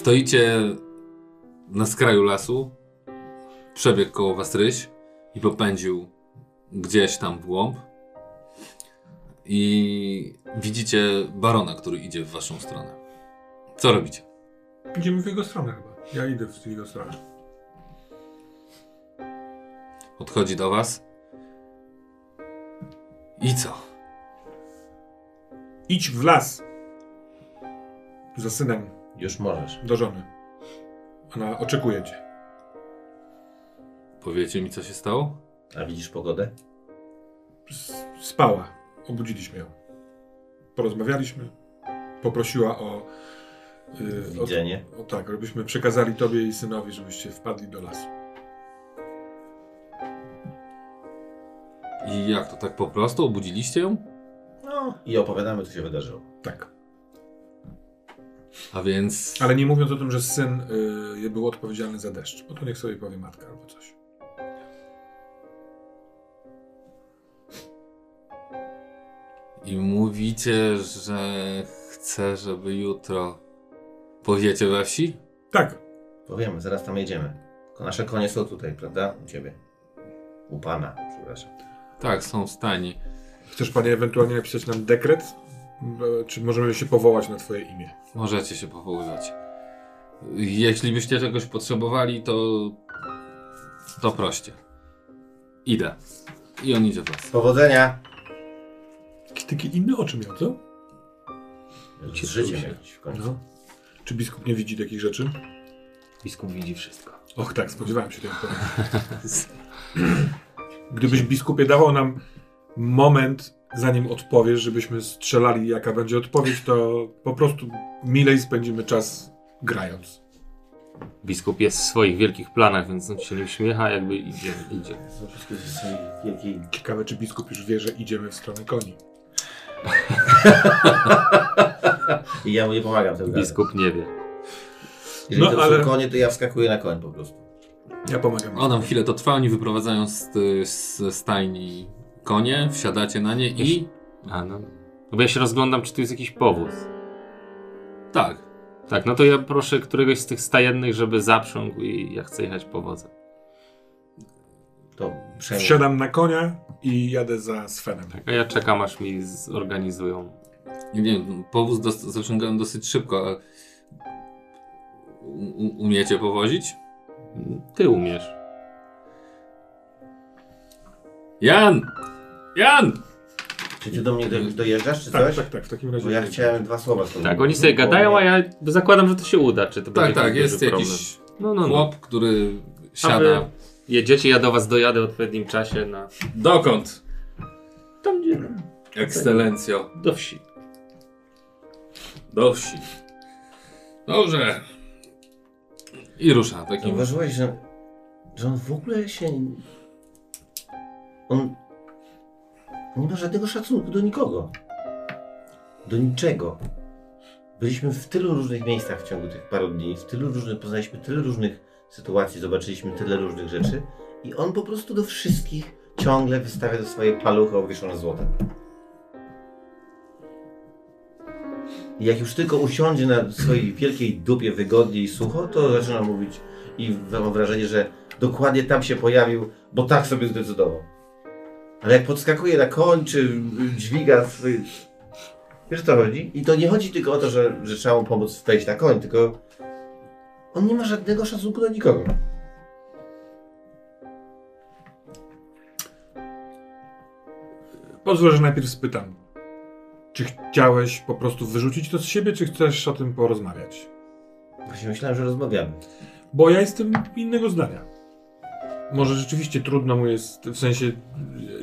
Stoicie na skraju lasu. Przebiegł koło was ryś i popędził gdzieś tam w głąb. I widzicie barona, który idzie w waszą stronę. Co robicie? Idziemy w jego stronę chyba. Ja idę w jego stronę. Podchodzi do was. I co? Idź w las. Za synem Już możesz. do żony. Ona oczekuje cię. Powiecie mi, co się stało? A widzisz pogodę? S- Spała. Obudziliśmy ją. Porozmawialiśmy. Poprosiła o. Yy, Widzenie. O, o tak, żebyśmy przekazali tobie i synowi, żebyście wpadli do lasu. I jak to tak po prostu? Obudziliście ją? No. I opowiadamy, co się wydarzyło. Tak. A więc. Ale nie mówiąc o tym, że syn yy, był odpowiedzialny za deszcz, bo to niech sobie powie matka albo coś. I mówicie, że chce, żeby jutro powiecie we wsi? Tak. Powiemy, zaraz tam jedziemy. Tylko nasze konie są tutaj, prawda? U ciebie. U pana, przepraszam. Tak, są w stanie. Chcesz panie ewentualnie napisać nam dekret? E, Czy możemy się powołać na twoje imię? Możecie się powoływać. Jeśli byście czegoś potrzebowali, to. to proście. Idę. I on idzie w las. Powodzenia! Takie inne oczy miał, co? Z życiem jakiś w końcu. No. Czy biskup nie widzi takich rzeczy? Biskup widzi wszystko. Och tak, spodziewałem się odpowiedzi. Gdybyś biskupie dawał nam moment, zanim odpowiesz, żebyśmy strzelali jaka będzie odpowiedź, to po prostu milej spędzimy czas grając. Biskup jest w swoich wielkich planach, więc on się nie uśmiecha, jakby idzie, idzie. Ciekawe, czy biskup już wie, że idziemy w stronę koni. I ja mu nie pomagam tym. Biskup nie wie. Jeżeli No, to ale- są konie, to ja wskakuję na koń po prostu. Ja pomagam. O, nam chwilę to trwa, oni wyprowadzają z, z stajni konie, wsiadacie na nie i. A no. No bo ja się rozglądam, czy tu jest jakiś powóz. Tak. Tak, no to ja proszę któregoś z tych stajennych, żeby zaprzągł i ja chcę jechać powozem. To przejmę. Wsiadam na konia i jadę za Svenem. Tak, a ja czekam, aż mi zorganizują. Nie wiem, powóz dos- zaciągałem dosyć szybko. a U, u, umiecie powozić? Ty umiesz. Jan! Jan! Czy ty do mnie do, dojeżdżasz, czy Tak, coś? tak, tak, w takim razie. Bo ja chciałem dwa słowa z tobą. Tak, oni sobie gadają, a ja zakładam, że to się uda. Czy to Tak, będzie tak, duży jest problem. jakiś No, no, no. chłop, który siada. wy jedziecie, ja do was dojadę w odpowiednim czasie na... Dokąd? Tam gdzie... Ekscelencjo. Do wsi. Do wsi. Dobrze. I rusza takim. Zauważyłeś, że, że on w ogóle się... On nie ma żadnego szacunku do nikogo. Do niczego. Byliśmy w tylu różnych miejscach w ciągu tych paru dni, w tylu różnych, poznaliśmy tyle różnych sytuacji, zobaczyliśmy tyle różnych rzeczy i on po prostu do wszystkich ciągle wystawia te swoje paluchy obwieszone złotem. I jak już tylko usiądzie na swojej wielkiej dupie wygodnie i sucho, to zaczyna mówić i mam wrażenie, że dokładnie tam się pojawił, bo tak sobie zdecydował. Ale jak podskakuje na koń, czy dźwiga swój... Wiesz o co chodzi? I to nie chodzi tylko o to, że, że trzeba mu pomóc wejść na koń, tylko on nie ma żadnego szacunku do nikogo. Pozwól, że najpierw spytam. Czy chciałeś po prostu wyrzucić to z siebie, czy chcesz o tym porozmawiać? Właśnie myślałem, że rozmawiamy. Bo ja jestem innego zdania. Może rzeczywiście trudno mu jest, w sensie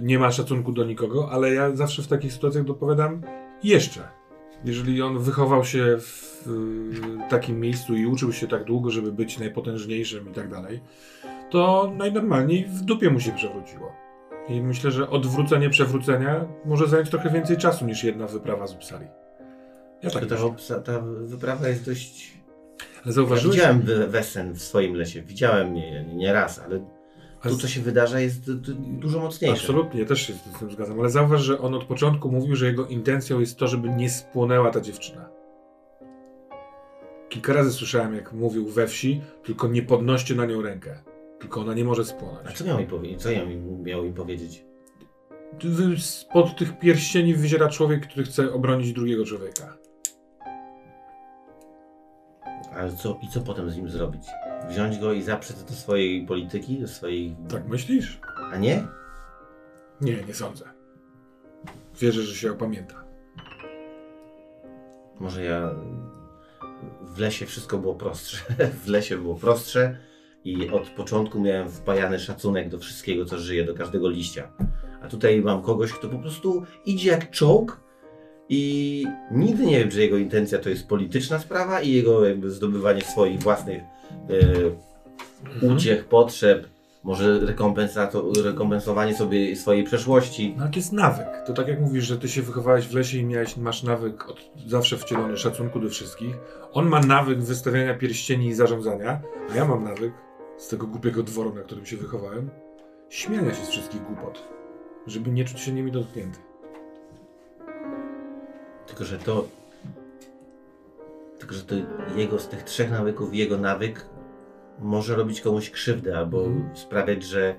nie ma szacunku do nikogo, ale ja zawsze w takich sytuacjach dopowiadam jeszcze. Jeżeli on wychował się w takim miejscu i uczył się tak długo, żeby być najpotężniejszym i tak dalej, to najnormalniej w dupie mu się przewróciło. I myślę, że odwrócenie przewrócenia może zająć trochę więcej czasu niż jedna wyprawa z Uppsali. Ja tak ta, myślę. ta wyprawa jest dość... Ale Ja zauważyłeś? widziałem we- wesen w swoim lesie, widziałem nie, nie raz, Ale- to, co się wydarza, jest dużo mocniejsze. Absolutnie, ja też się z tym zgadzam, ale zauważ, że on od początku mówił, że jego intencją jest to, żeby nie spłonęła ta dziewczyna. kilka razy słyszałem, jak mówił we wsi, tylko nie podnoście na nią rękę. Tylko ona nie może spłonąć. A co miał mi powiedzieć? Co ja mi, miał im powiedzieć? Spod tych pierścieni wyziera człowiek, który chce obronić drugiego człowieka. Ale co, i co potem z nim zrobić? Wziąć go i zaprzeć do swojej polityki, do swojej... Tak myślisz? A nie? Nie, nie sądzę. Wierzę, że się opamięta. Może ja... W lesie wszystko było prostsze. w lesie było prostsze i od początku miałem wpajany szacunek do wszystkiego, co żyje, do każdego liścia. A tutaj mam kogoś, kto po prostu idzie jak czołg i nigdy nie wiem, że jego intencja to jest polityczna sprawa i jego jakby zdobywanie swoich własnych e, uciech, potrzeb, może rekompensowanie sobie swojej przeszłości. No ale to jest nawyk. To tak jak mówisz, że ty się wychowałeś w lesie i miałeś, masz nawyk od zawsze wcielony szacunku do wszystkich. On ma nawyk wystawiania pierścieni i zarządzania, a ja mam nawyk z tego głupiego dworu, na którym się wychowałem, śmiania się z wszystkich głupot, żeby nie czuć się nimi dotknięty. Tylko, że to. Tylko, że to jego z tych trzech nawyków, jego nawyk może robić komuś krzywdę albo Mhm. sprawiać, że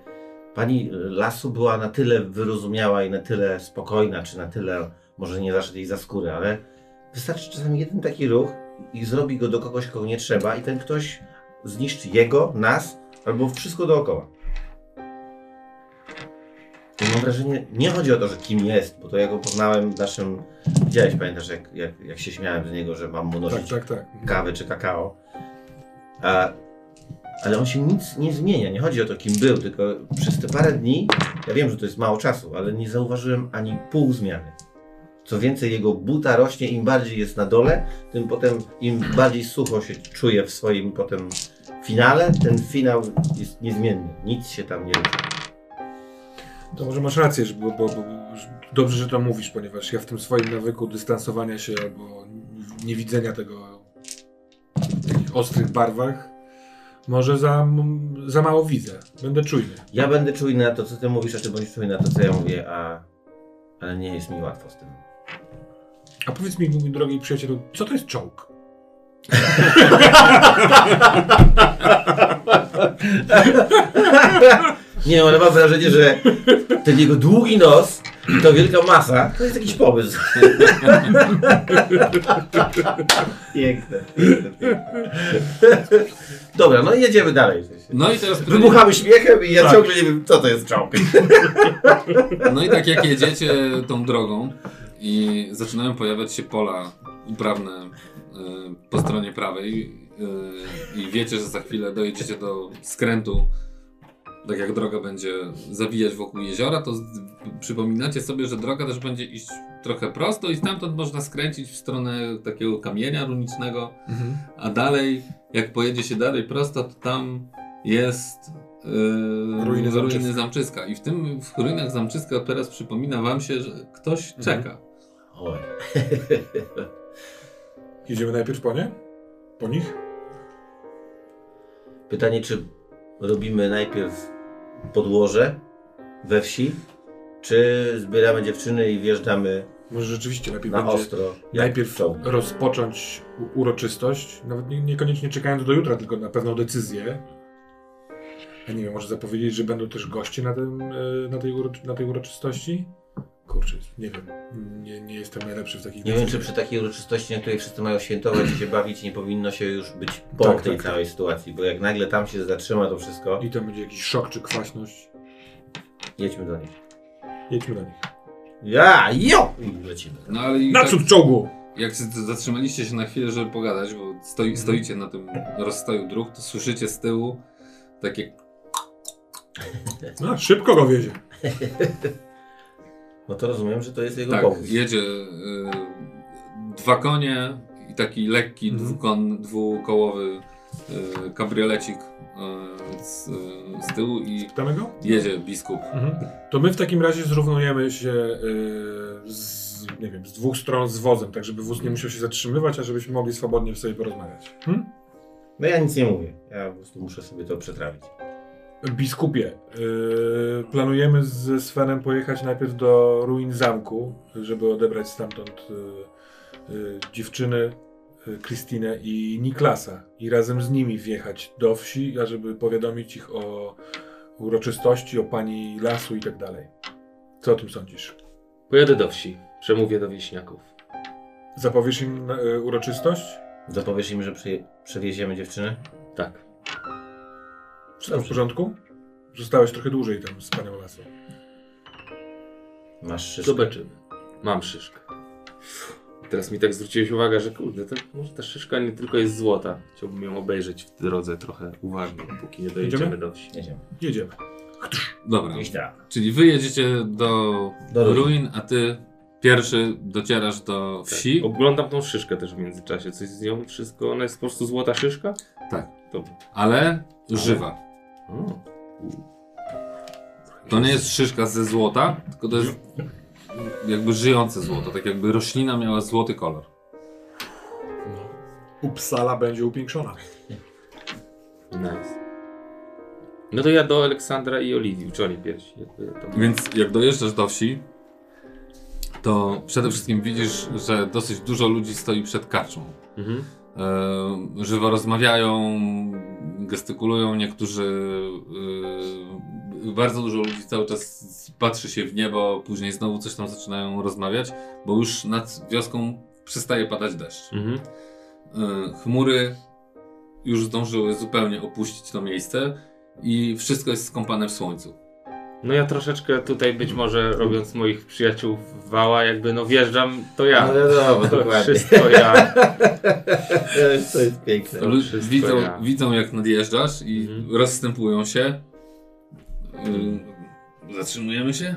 pani lasu była na tyle wyrozumiała i na tyle spokojna, czy na tyle może nie zaszedł jej za skórę, ale wystarczy czasami jeden taki ruch i zrobi go do kogoś, kogo nie trzeba, i ten ktoś zniszczy jego, nas albo wszystko dookoła. Mam wrażenie, nie chodzi o to, że kim jest, bo to ja go poznałem w naszym. Widziałeś, pamiętasz, jak, jak, jak się śmiałem z niego, że mam mu Tak, nosić tak, tak. kawę czy kakao. A, ale on się nic nie zmienia. Nie chodzi o to, kim był, tylko przez te parę dni, ja wiem, że to jest mało czasu, ale nie zauważyłem ani pół zmiany. Co więcej, jego buta rośnie, im bardziej jest na dole, tym potem, im bardziej sucho się czuje w swoim potem finale, ten finał jest niezmienny. Nic się tam nie rusza. To może masz rację, że, bo, bo, bo, dobrze, że to mówisz, ponieważ ja w tym swoim nawyku dystansowania się albo niewidzenia tego w takich ostrych barwach może za, za mało widzę. Będę czujny. Ja będę czujny na to, co ty mówisz, a ty bądź czujny na to, co ja mówię, a... ale nie jest mi łatwo z tym. A powiedz mi, mój drogi przyjacielu, co to jest czołg? Nie, ale mam wrażenie, że ten jego długi nos i to wielka masa to jest jakiś pomysł. Piękne. piękne, piękne. Dobra, no i jedziemy dalej. No i teraz Wybuchamy śmiechem i ja Tak. ciągle nie wiem, co to jest czołg. No i tak jak jedziecie tą drogą i zaczynają pojawiać się pola uprawne y, po stronie prawej y, i wiecie, że za chwilę dojedziecie do skrętu, tak jak droga będzie zawijać wokół jeziora, to przypominacie sobie, że droga też będzie iść trochę prosto i stamtąd można skręcić w stronę takiego kamienia runicznego, a dalej, jak pojedzie się dalej prosto, to tam jest yy, Ruiny Zamczyska. Zamczyska. I w tym, w ruinach Zamczyska teraz przypomina wam się, że ktoś Mhm. czeka. Oj. Jedziemy najpierw po nie? Po nich? Pytanie, czy robimy najpierw podłoże we wsi, czy zbieramy dziewczyny i wjeżdżamy Może rzeczywiście lepiej na będzie ostro. jak najpierw czołg? rozpocząć u- uroczystość, nawet nie, niekoniecznie czekając do jutra, tylko na pewną decyzję. Ja nie wiem, może zapowiedzieć, że będą też goście na, tym, e, na, tej, na tej uroczystości? Kurczę, nie wiem. Nie, nie jestem najlepszy w takich Nie wiem, czy przy takiej uroczystości, na której wszyscy mają świętować i się bawić, nie powinno się już być po Tak, tej tak, całej sytuacji, bo jak nagle tam się zatrzyma to wszystko, I to będzie jakiś szok czy kwaśność. jedźmy do nich. Jedźmy do nich. Ja, jo! I lecimy. No ale i Naprzód czołgu! jak zatrzymaliście się na chwilę, żeby pogadać, bo stoi, Mhm. stoicie na tym rozstoju dróg, to słyszycie z tyłu takie No, szybko go wiezie. No to rozumiem, że to jest jego Tak, pomysł. jedzie y, dwa konie i taki lekki Mhm. dwukon, dwukołowy y, kabriolecik y, z, y, z tyłu i go? jedzie biskup. Mhm. To my w takim razie zrównujemy się y, z, nie wiem, z dwóch stron z wozem, tak żeby wóz nie musiał się zatrzymywać, a żebyśmy mogli swobodnie sobie porozmawiać. Hmm? No ja nic nie mówię. Ja po prostu muszę sobie to przetrawić. Biskupie, y, planujemy ze Svenem pojechać najpierw do ruin zamku, żeby odebrać stamtąd y, y, dziewczyny y, Krystynę i Niklasa i razem z nimi wjechać do wsi, ażeby powiadomić ich o uroczystości, o pani lasu i tak dalej. Co o tym sądzisz? Pojadę do wsi, przemówię do wieśniaków. Zapowiesz im y, uroczystość? Zapowiesz im, że przy, przewieziemy dziewczynę? Tak. Wszystko w porządku? Zostałeś trochę dłużej tam z panem lasu. Masz szyszkę. Zobaczymy. Mam szyszkę. Teraz mi tak zwróciłeś uwagę, że kurde, to może ta szyszka nie tylko jest złota. Chciałbym ją obejrzeć w drodze trochę uważnie, póki nie dojedziemy Idziemy? do wsi. Jedziemy. Jedziemy. Dobra, czyli wy jedziecie do, Do ruin. ruin, a ty pierwszy docierasz do wsi. Tak. Oglądam tą szyszkę też w międzyczasie. Coś z nią wszystko, ona jest po prostu złota szyszka? Tak. Dobra. ale żywa. To nie jest szyszka ze złota, tylko to jest jakby żyjące złoto, tak jakby roślina miała złoty kolor. Upsala będzie upiększona. Nice. No to ja do Aleksandra i Oliwii, czy oni pierwsi. Jakby to... Więc jak dojeżdżasz do wsi, to przede wszystkim widzisz, że dosyć dużo ludzi stoi przed karczmą. Mhm. E, żywo rozmawiają, gestykulują, niektórzy. E, bardzo dużo ludzi cały czas patrzy się w niebo, później znowu coś tam zaczynają rozmawiać, bo już nad wioską przestaje padać deszcz. Mhm. E, chmury już zdążyły zupełnie opuścić to miejsce i wszystko jest skąpane w słońcu. No ja troszeczkę tutaj być może robiąc moich przyjaciół w wała, jakby no wjeżdżam, to ja. No wiadomo, to dokładnie. wszystko ja. To jest piękne. To wszystko widzą, ja. widzą jak nadjeżdżasz i Mhm. rozstępują się. Y, zatrzymujemy się?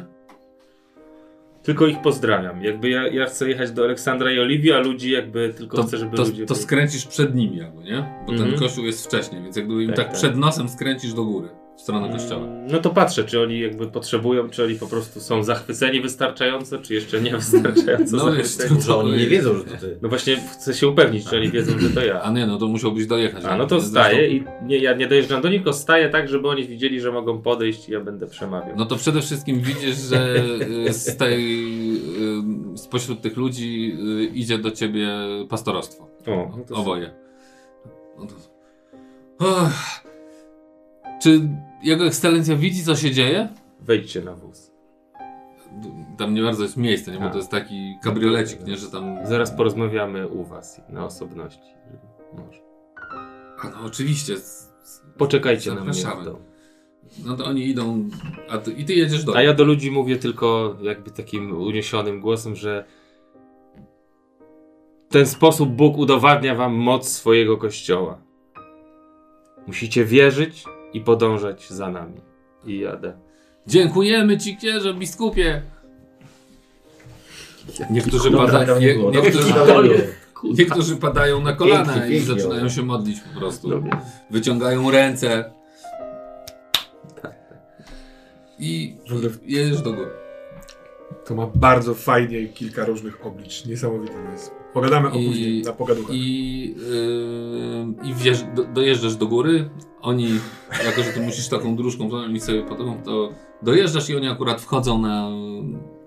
Tylko ich pozdrawiam. Jakby ja, ja chcę jechać do Aleksandra i Oliwii, a ludzi jakby tylko To, chcę, żeby to, ludzie... to byli- skręcisz przed nimi jakby, nie? Bo ten Mhm. kościół jest wcześniej, więc jakby im tak, Tak, tak. przed nosem skręcisz do góry, w stronę kościoła. No to patrzę, czy oni jakby potrzebują, czy oni po prostu są zachwyceni wystarczająco, czy jeszcze nie wystarczająco No wiesz, zachwyceni. Może oni nie wiedzą, że to ty. No właśnie chcę się upewnić, czy oni wiedzą, że to ja. A nie, no to musiałbyś dojechać. A no to wstaję i nie, ja nie dojeżdżam do nich, tylko staję tak, żeby oni widzieli, że mogą podejść i ja będę przemawiał. No to przede wszystkim widzisz, że y, z tej, y, spośród tych ludzi y, idzie do ciebie pastorostwo. o, no to Oboje. No to... Czy jego ekscelencja widzi, co się dzieje? Wejdźcie na wóz. Tam nie bardzo jest miejsce, nie? Bo A. to jest taki kabriolecik, nie? Że tam... Zaraz porozmawiamy u was na osobności. Może. A no oczywiście. z- z- Poczekajcie na mnie w domu. No to oni idą, a ty, i ty jedziesz do A ja do ludzi mówię tylko jakby takim uniesionym głosem, że w ten sposób Bóg udowadnia wam moc swojego kościoła. Musicie wierzyć i podążać za nami. I jadę. Dziękujemy ci, księże, biskupie! Niektórzy, pada, nie niektórzy, niektórzy padają na kolana Pięknie, i pięknie. zaczynają się modlić po prostu. Dobra. Wyciągają ręce. I jedziesz do góry. To ma bardzo fajnie i kilka różnych oblicz. Niesamowite to jest. Pogadamy o I- później na pogaduchach. I, yy, i wjeżdż, do, dojeżdżasz do góry. Oni, jako że ty musisz taką dróżką, to oni sobie potem, to dojeżdżasz i oni akurat wchodzą na.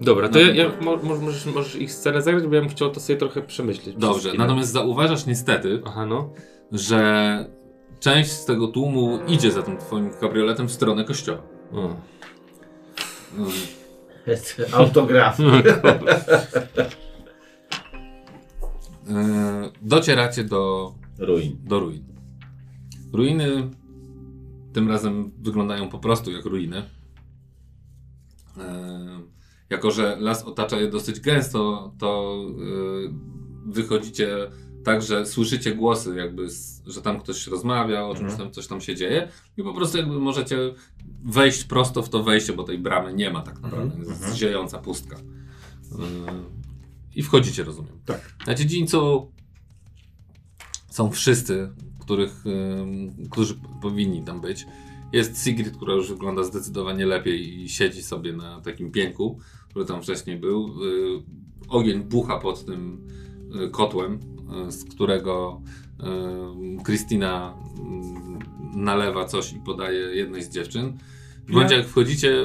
Dobra, to No, ja, ja, mo, mo- możesz, możesz ich scenę zagrać, bo ja bym chciał to sobie trochę przemyśleć. Dobrze, natomiast zauważasz niestety, Aha, no. że część z tego tłumu idzie za tym twoim kabrioletem w stronę kościoła. O. Mm. Autograf. Yy, docieracie do, Ruin. do ruin. Ruiny tym razem wyglądają po prostu jak ruiny. Yy, jako, że las otacza je dosyć gęsto, to yy, wychodzicie tak, że słyszycie głosy, jakby, że tam ktoś rozmawia, o czymś Mhm. tam, coś tam się dzieje i po prostu jakby możecie wejść prosto w to wejście, bo tej bramy nie ma tak naprawdę, jest Mhm. ziejąca pustka. Yy, I wchodzicie, rozumiem. Tak. Na dziedzińcu są wszyscy, których, którzy powinni tam być. Jest Sigrid, która już wygląda zdecydowanie lepiej i siedzi sobie na takim pięku, który tam wcześniej był. Y, ogień bucha pod tym y, kotłem, y, z którego Kristina y, nalewa coś i podaje jednej z dziewczyn. W momencie jak wchodzicie...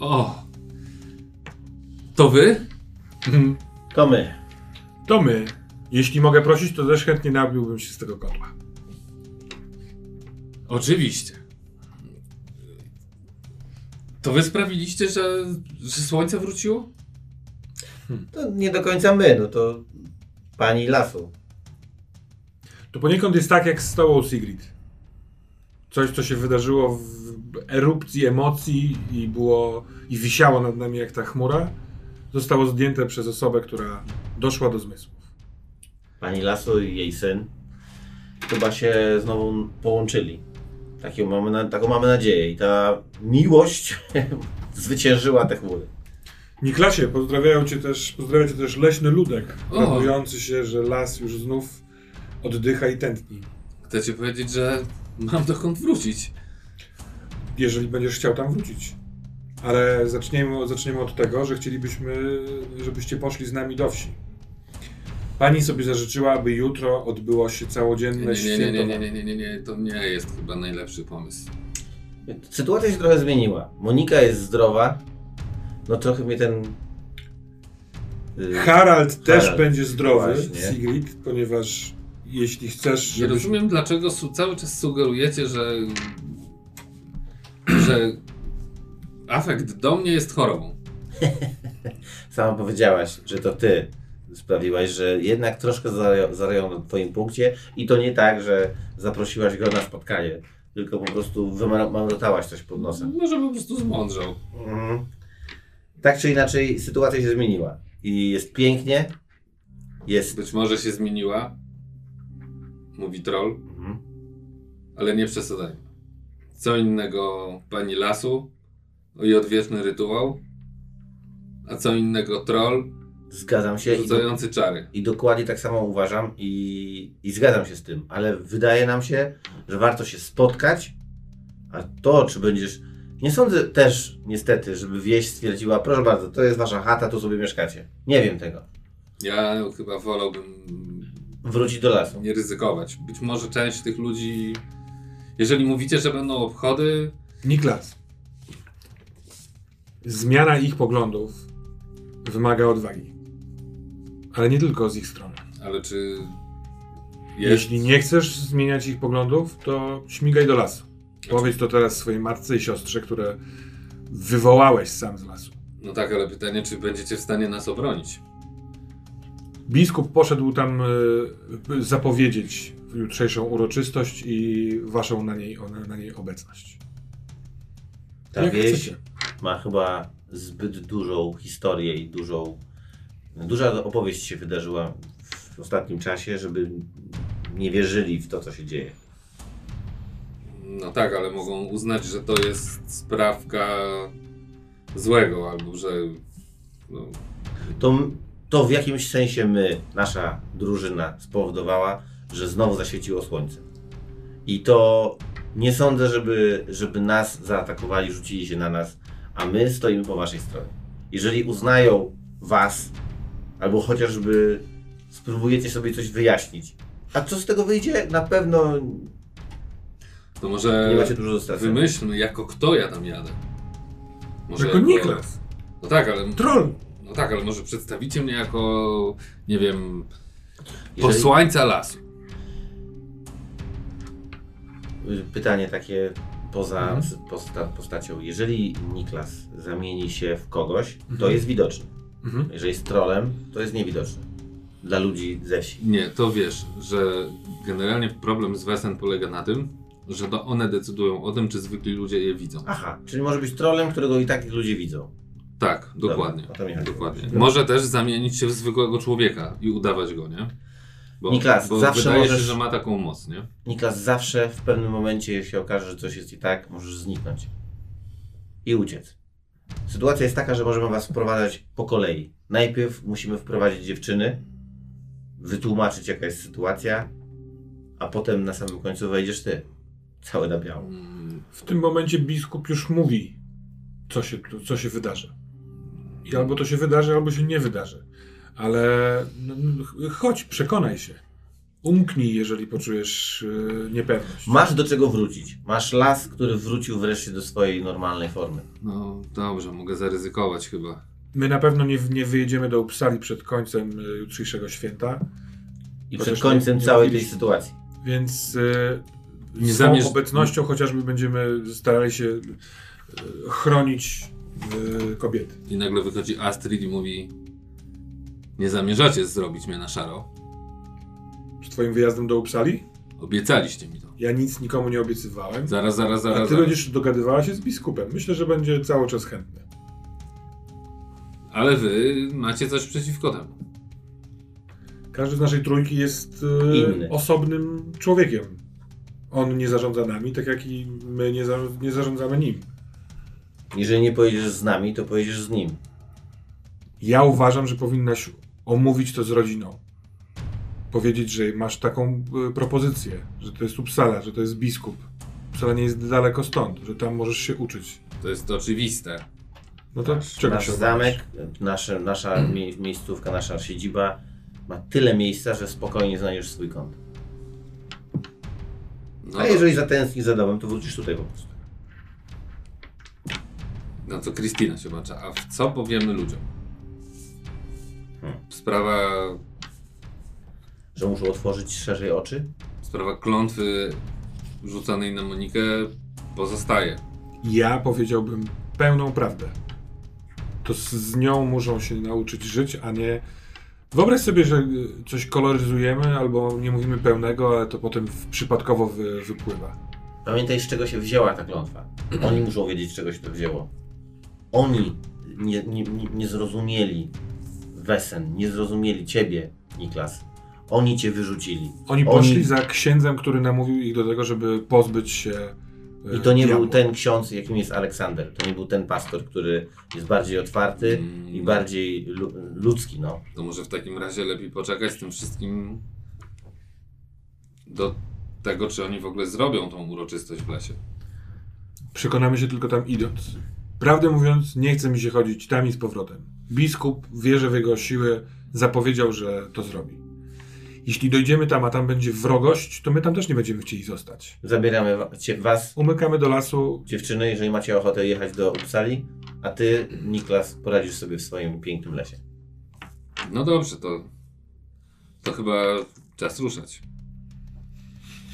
O! To wy? Mhm. To my. To my. Jeśli mogę prosić, to też chętnie nabiłbym się z tego kotła. Oczywiście. To wy sprawiliście, że, że słońce wróciło? To nie do końca my, no to pani lasu. To poniekąd jest tak jak z tobą, Sigrid. Coś, co się wydarzyło w erupcji emocji i było i wisiało nad nami jak ta chmura, zostało zdjęte przez osobę, która doszła do zmysłów. Pani lasu i jej syn chyba się znowu połączyli. Taką mamy, na, taką mamy nadzieję i ta miłość zwyciężyła te chmury. Niklasie, pozdrawiają cię też, pozdrawia cię też leśny ludek, radujący się, że las już znów oddycha i tętni. Chcecie powiedzieć, że mam dokąd wrócić? jeżeli będziesz chciał tam wrócić. Ale zaczniemy, zaczniemy od tego, że chcielibyśmy, żebyście poszli z nami do wsi. Pani sobie zażyczyła, aby jutro odbyło się całodzienne nie, nie, nie, nie, nie, nie, nie, nie, to nie jest chyba najlepszy pomysł. Sytuacja się trochę zmieniła. Monika jest zdrowa. No trochę mnie ten. y, Harald też Harald, będzie zdrowy, właśnie. Sigrid, ponieważ jeśli chcesz, Nie żebyś... rozumiem, dlaczego su- cały czas sugerujecie, że, że afekt do mnie jest chorobą. Sama powiedziałaś, że to ty sprawiłaś, że jednak troszkę zarają- na twoim punkcie i to nie tak, że zaprosiłaś go na spotkanie, tylko po prostu wymamrotałaś coś pod nosem. Może po prostu zmądrzał. Mhm. Tak czy inaczej sytuacja się zmieniła i jest pięknie, jest... Być może się zmieniła, mówi troll, Mhm. ale nie przesadzajmy. Co innego pani lasu i odwieczny rytuał, a co innego troll Zgadzam się i, do, rzucający czary. i dokładnie tak samo uważam i, i zgadzam się z tym, ale wydaje nam się, że warto się spotkać, a to czy będziesz... Nie sądzę też niestety, żeby wieś stwierdziła, proszę bardzo, to jest wasza chata, tu sobie mieszkacie. Nie wiem tego. Ja chyba wolałbym Wrócić do lasu. nie ryzykować. Być może część tych ludzi, jeżeli mówicie, że będą obchody, Niklas. Zmiana ich poglądów wymaga odwagi. Ale nie tylko z ich strony. ale czy jest... Jeśli nie chcesz zmieniać ich poglądów, to śmigaj do lasu. Powiedz to teraz swojej matce i siostrze, które wywołałeś sam z lasu. No tak, ale pytanie, czy będziecie w stanie nas obronić? Biskup poszedł tam e, zapowiedzieć jutrzejszą uroczystość i waszą na niej, na niej obecność. Ta Jak wieś chcecie. ma chyba zbyt dużą historię i dużą. Duża opowieść się wydarzyła w ostatnim czasie, żeby nie wierzyli w to, co się dzieje. No tak, ale mogą uznać, że to jest sprawka złego, albo że... No, To, to w jakimś sensie my, nasza drużyna, spowodowała, że znowu zaświeciło słońce. I to nie sądzę, żeby, żeby nas zaatakowali, rzucili się na nas, a my stoimy po waszej stronie. Jeżeli uznają was, albo chociażby spróbujecie sobie coś wyjaśnić, a co z tego wyjdzie? Na pewno to może nie macie dużo wymyślmy, jako kto ja tam jadę. Może Jako Niklas. No tak, ale... Troll. No tak, ale może przedstawicie mnie jako, nie wiem, Jeżeli- posłańca lasu. Pytanie takie poza Mhm. posta, postacią. Jeżeli Niklas zamieni się w kogoś, to Mhm. jest widoczny. Mhm. Jeżeli jest trolem, to jest niewidoczny. Dla ludzi ze wsi. Nie, to wiesz, że generalnie problem z Wesen polega na tym, że to one decydują o tym, czy zwykli ludzie je widzą. Aha, czyli może być trolem, którego i tak ludzie widzą. Tak, dokładnie. Dobra, dokładnie. Dobra. Może też zamienić się w zwykłego człowieka i udawać go, nie? Bo, Niklas, bo zawsze wydaje możesz- się, że ma taką moc, nie? Niklas zawsze w pewnym momencie, jeśli okaże, że coś jest i tak, możesz zniknąć. I uciec. Sytuacja jest taka, że możemy was wprowadzać po kolei. Najpierw musimy wprowadzić dziewczyny, wytłumaczyć jaka jest sytuacja, a potem na samym końcu wejdziesz ty. Cały na biało. W tym momencie biskup już mówi, co się, co się wydarzy. I albo to się wydarzy, albo się nie wydarzy. Ale no, no, chodź, przekonaj się. Umknij, jeżeli poczujesz yy, niepewność. Masz do czego wrócić. Masz las, który wrócił wreszcie do swojej normalnej formy. No dobrze, mogę zaryzykować chyba. My na pewno nie, nie wyjedziemy do Uppsali przed końcem y, jutrzejszego święta. I przed końcem nie- nie całej tej sytuacji. Więc e, Nie z zamierz- obecnością chociażby będziemy starali się e, chronić e, kobiety. I nagle wychodzi Astrid i mówi Nie zamierzacie zrobić mnie na szaro. Twoim wyjazdem do Upsali? Obiecaliście mi to. Ja nic nikomu nie obiecywałem. Zaraz, zaraz, A zaraz. ty zaraz. będziesz dogadywała się z biskupem. Myślę, że będzie cały czas chętny. Ale wy macie coś przeciwko temu. Każdy z naszej trójki jest e, Inny. osobnym człowiekiem. On nie zarządza nami, tak jak i my nie, za, nie zarządzamy nim. Jeżeli nie pojedziesz z nami, to pojedziesz z nim. Ja uważam, że powinnaś omówić to z rodziną. Powiedzieć, że masz taką y, propozycję, że to jest Uppsala, że to jest biskup. Uppsala nie jest daleko stąd, że tam możesz się uczyć. To jest oczywiste. No to Nasz, czego nasz się zamek, nasze, nasza mie miejscówka, nasza siedziba ma tyle miejsca, że spokojnie znajdziesz swój kąt. No, A jeżeli zatęsknisz za domem, to wrócisz tutaj po prostu. no to Kristina się bacza. A w co powiemy ludziom? Hmm. Sprawa, Że muszą otworzyć szerzej oczy? sprawa klątwy rzucanej na Monikę pozostaje. Ja powiedziałbym pełną prawdę. To z, z nią muszą się nauczyć żyć, a nie. Wyobraź sobie, że y, coś koloryzujemy albo nie mówimy pełnego, ale to potem w, przypadkowo wy, wypływa. Pamiętaj, z czego się wzięła ta klątwa. Oni muszą wiedzieć, z czego się to wzięło. Oni nie, nie, nie, nie zrozumieli Wesen, nie zrozumieli ciebie, Niklas. Oni cię wyrzucili. Oni poszli za księdzem, który namówił ich do tego, żeby pozbyć się. y, I to nie diabła. był ten ksiądz, jakim jest Aleksander. To nie był ten pastor, który jest bardziej otwarty Mm. i bardziej lu ludzki, no. To może w takim razie lepiej poczekać z tym wszystkim do tego, czy oni w ogóle zrobią tą uroczystość w lesie. Przekonamy się tylko tam idąc. Prawdę mówiąc, nie chce mi się chodzić tam i z powrotem. Biskup wierzy w jego siłę, zapowiedział, że to zrobi. Jeśli dojdziemy tam, a tam będzie wrogość, to my tam też nie będziemy chcieli zostać. Zabieramy cię, was, Umykamy do lasu. dziewczyny, jeżeli macie ochotę jechać do Uppsali, a ty, Niklas, poradzisz sobie w swoim pięknym lesie. No dobrze, to, to chyba czas ruszać.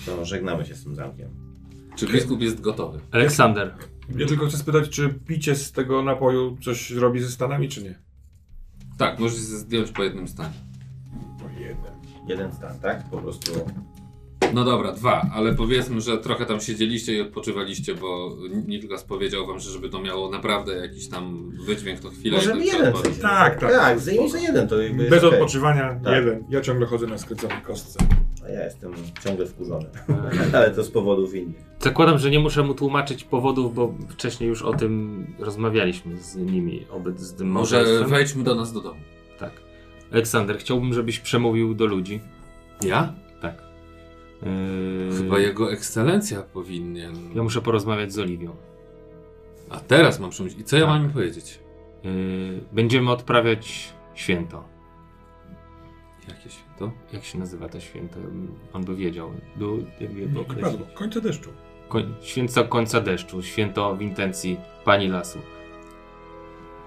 To żegnamy się z tym zamkiem. Czy biskup jest gotowy? Aleksander, Ja tylko chcę spytać, czy picie z tego napoju coś robi ze Stanami, czy nie? Tak, możesz zdjąć po jednym stanie. Jeden. Stan, tak? Po prostu. No dobra, dwa, ale powiedzmy, że trochę tam siedzieliście i odpoczywaliście, bo Niklas powiedział wam, że żeby to miało naprawdę jakiś tam wydźwięk, to chwilę. Możemy tylko jeden. Tak, tak. Tak, zdejmij sobie jeden, to jakby jest Bez okej. odpoczywania Tak. jeden. Ja ciągle chodzę na skręconej kostce. A ja jestem ciągle wkurzony. Ale to z powodów innych. zakładam, że nie muszę mu tłumaczyć powodów, bo wcześniej już o tym rozmawialiśmy z nimi, obec z tym Może małżeństwem. wejdźmy do nas do domu. Aleksander, chciałbym, żebyś przemówił do ludzi. Ja? Tak. Yy, Chyba jego ekscelencja powinien. Ja muszę porozmawiać z Oliwią. A teraz mam przemyśleć. I co ja Tak. mam im powiedzieć? Yy, będziemy odprawiać święto. Jakie święto? Jak się nazywa to święto? On by wiedział. Był, jakby padło. Końca deszczu. Koń, święto końca deszczu, święto w intencji Pani Lasu.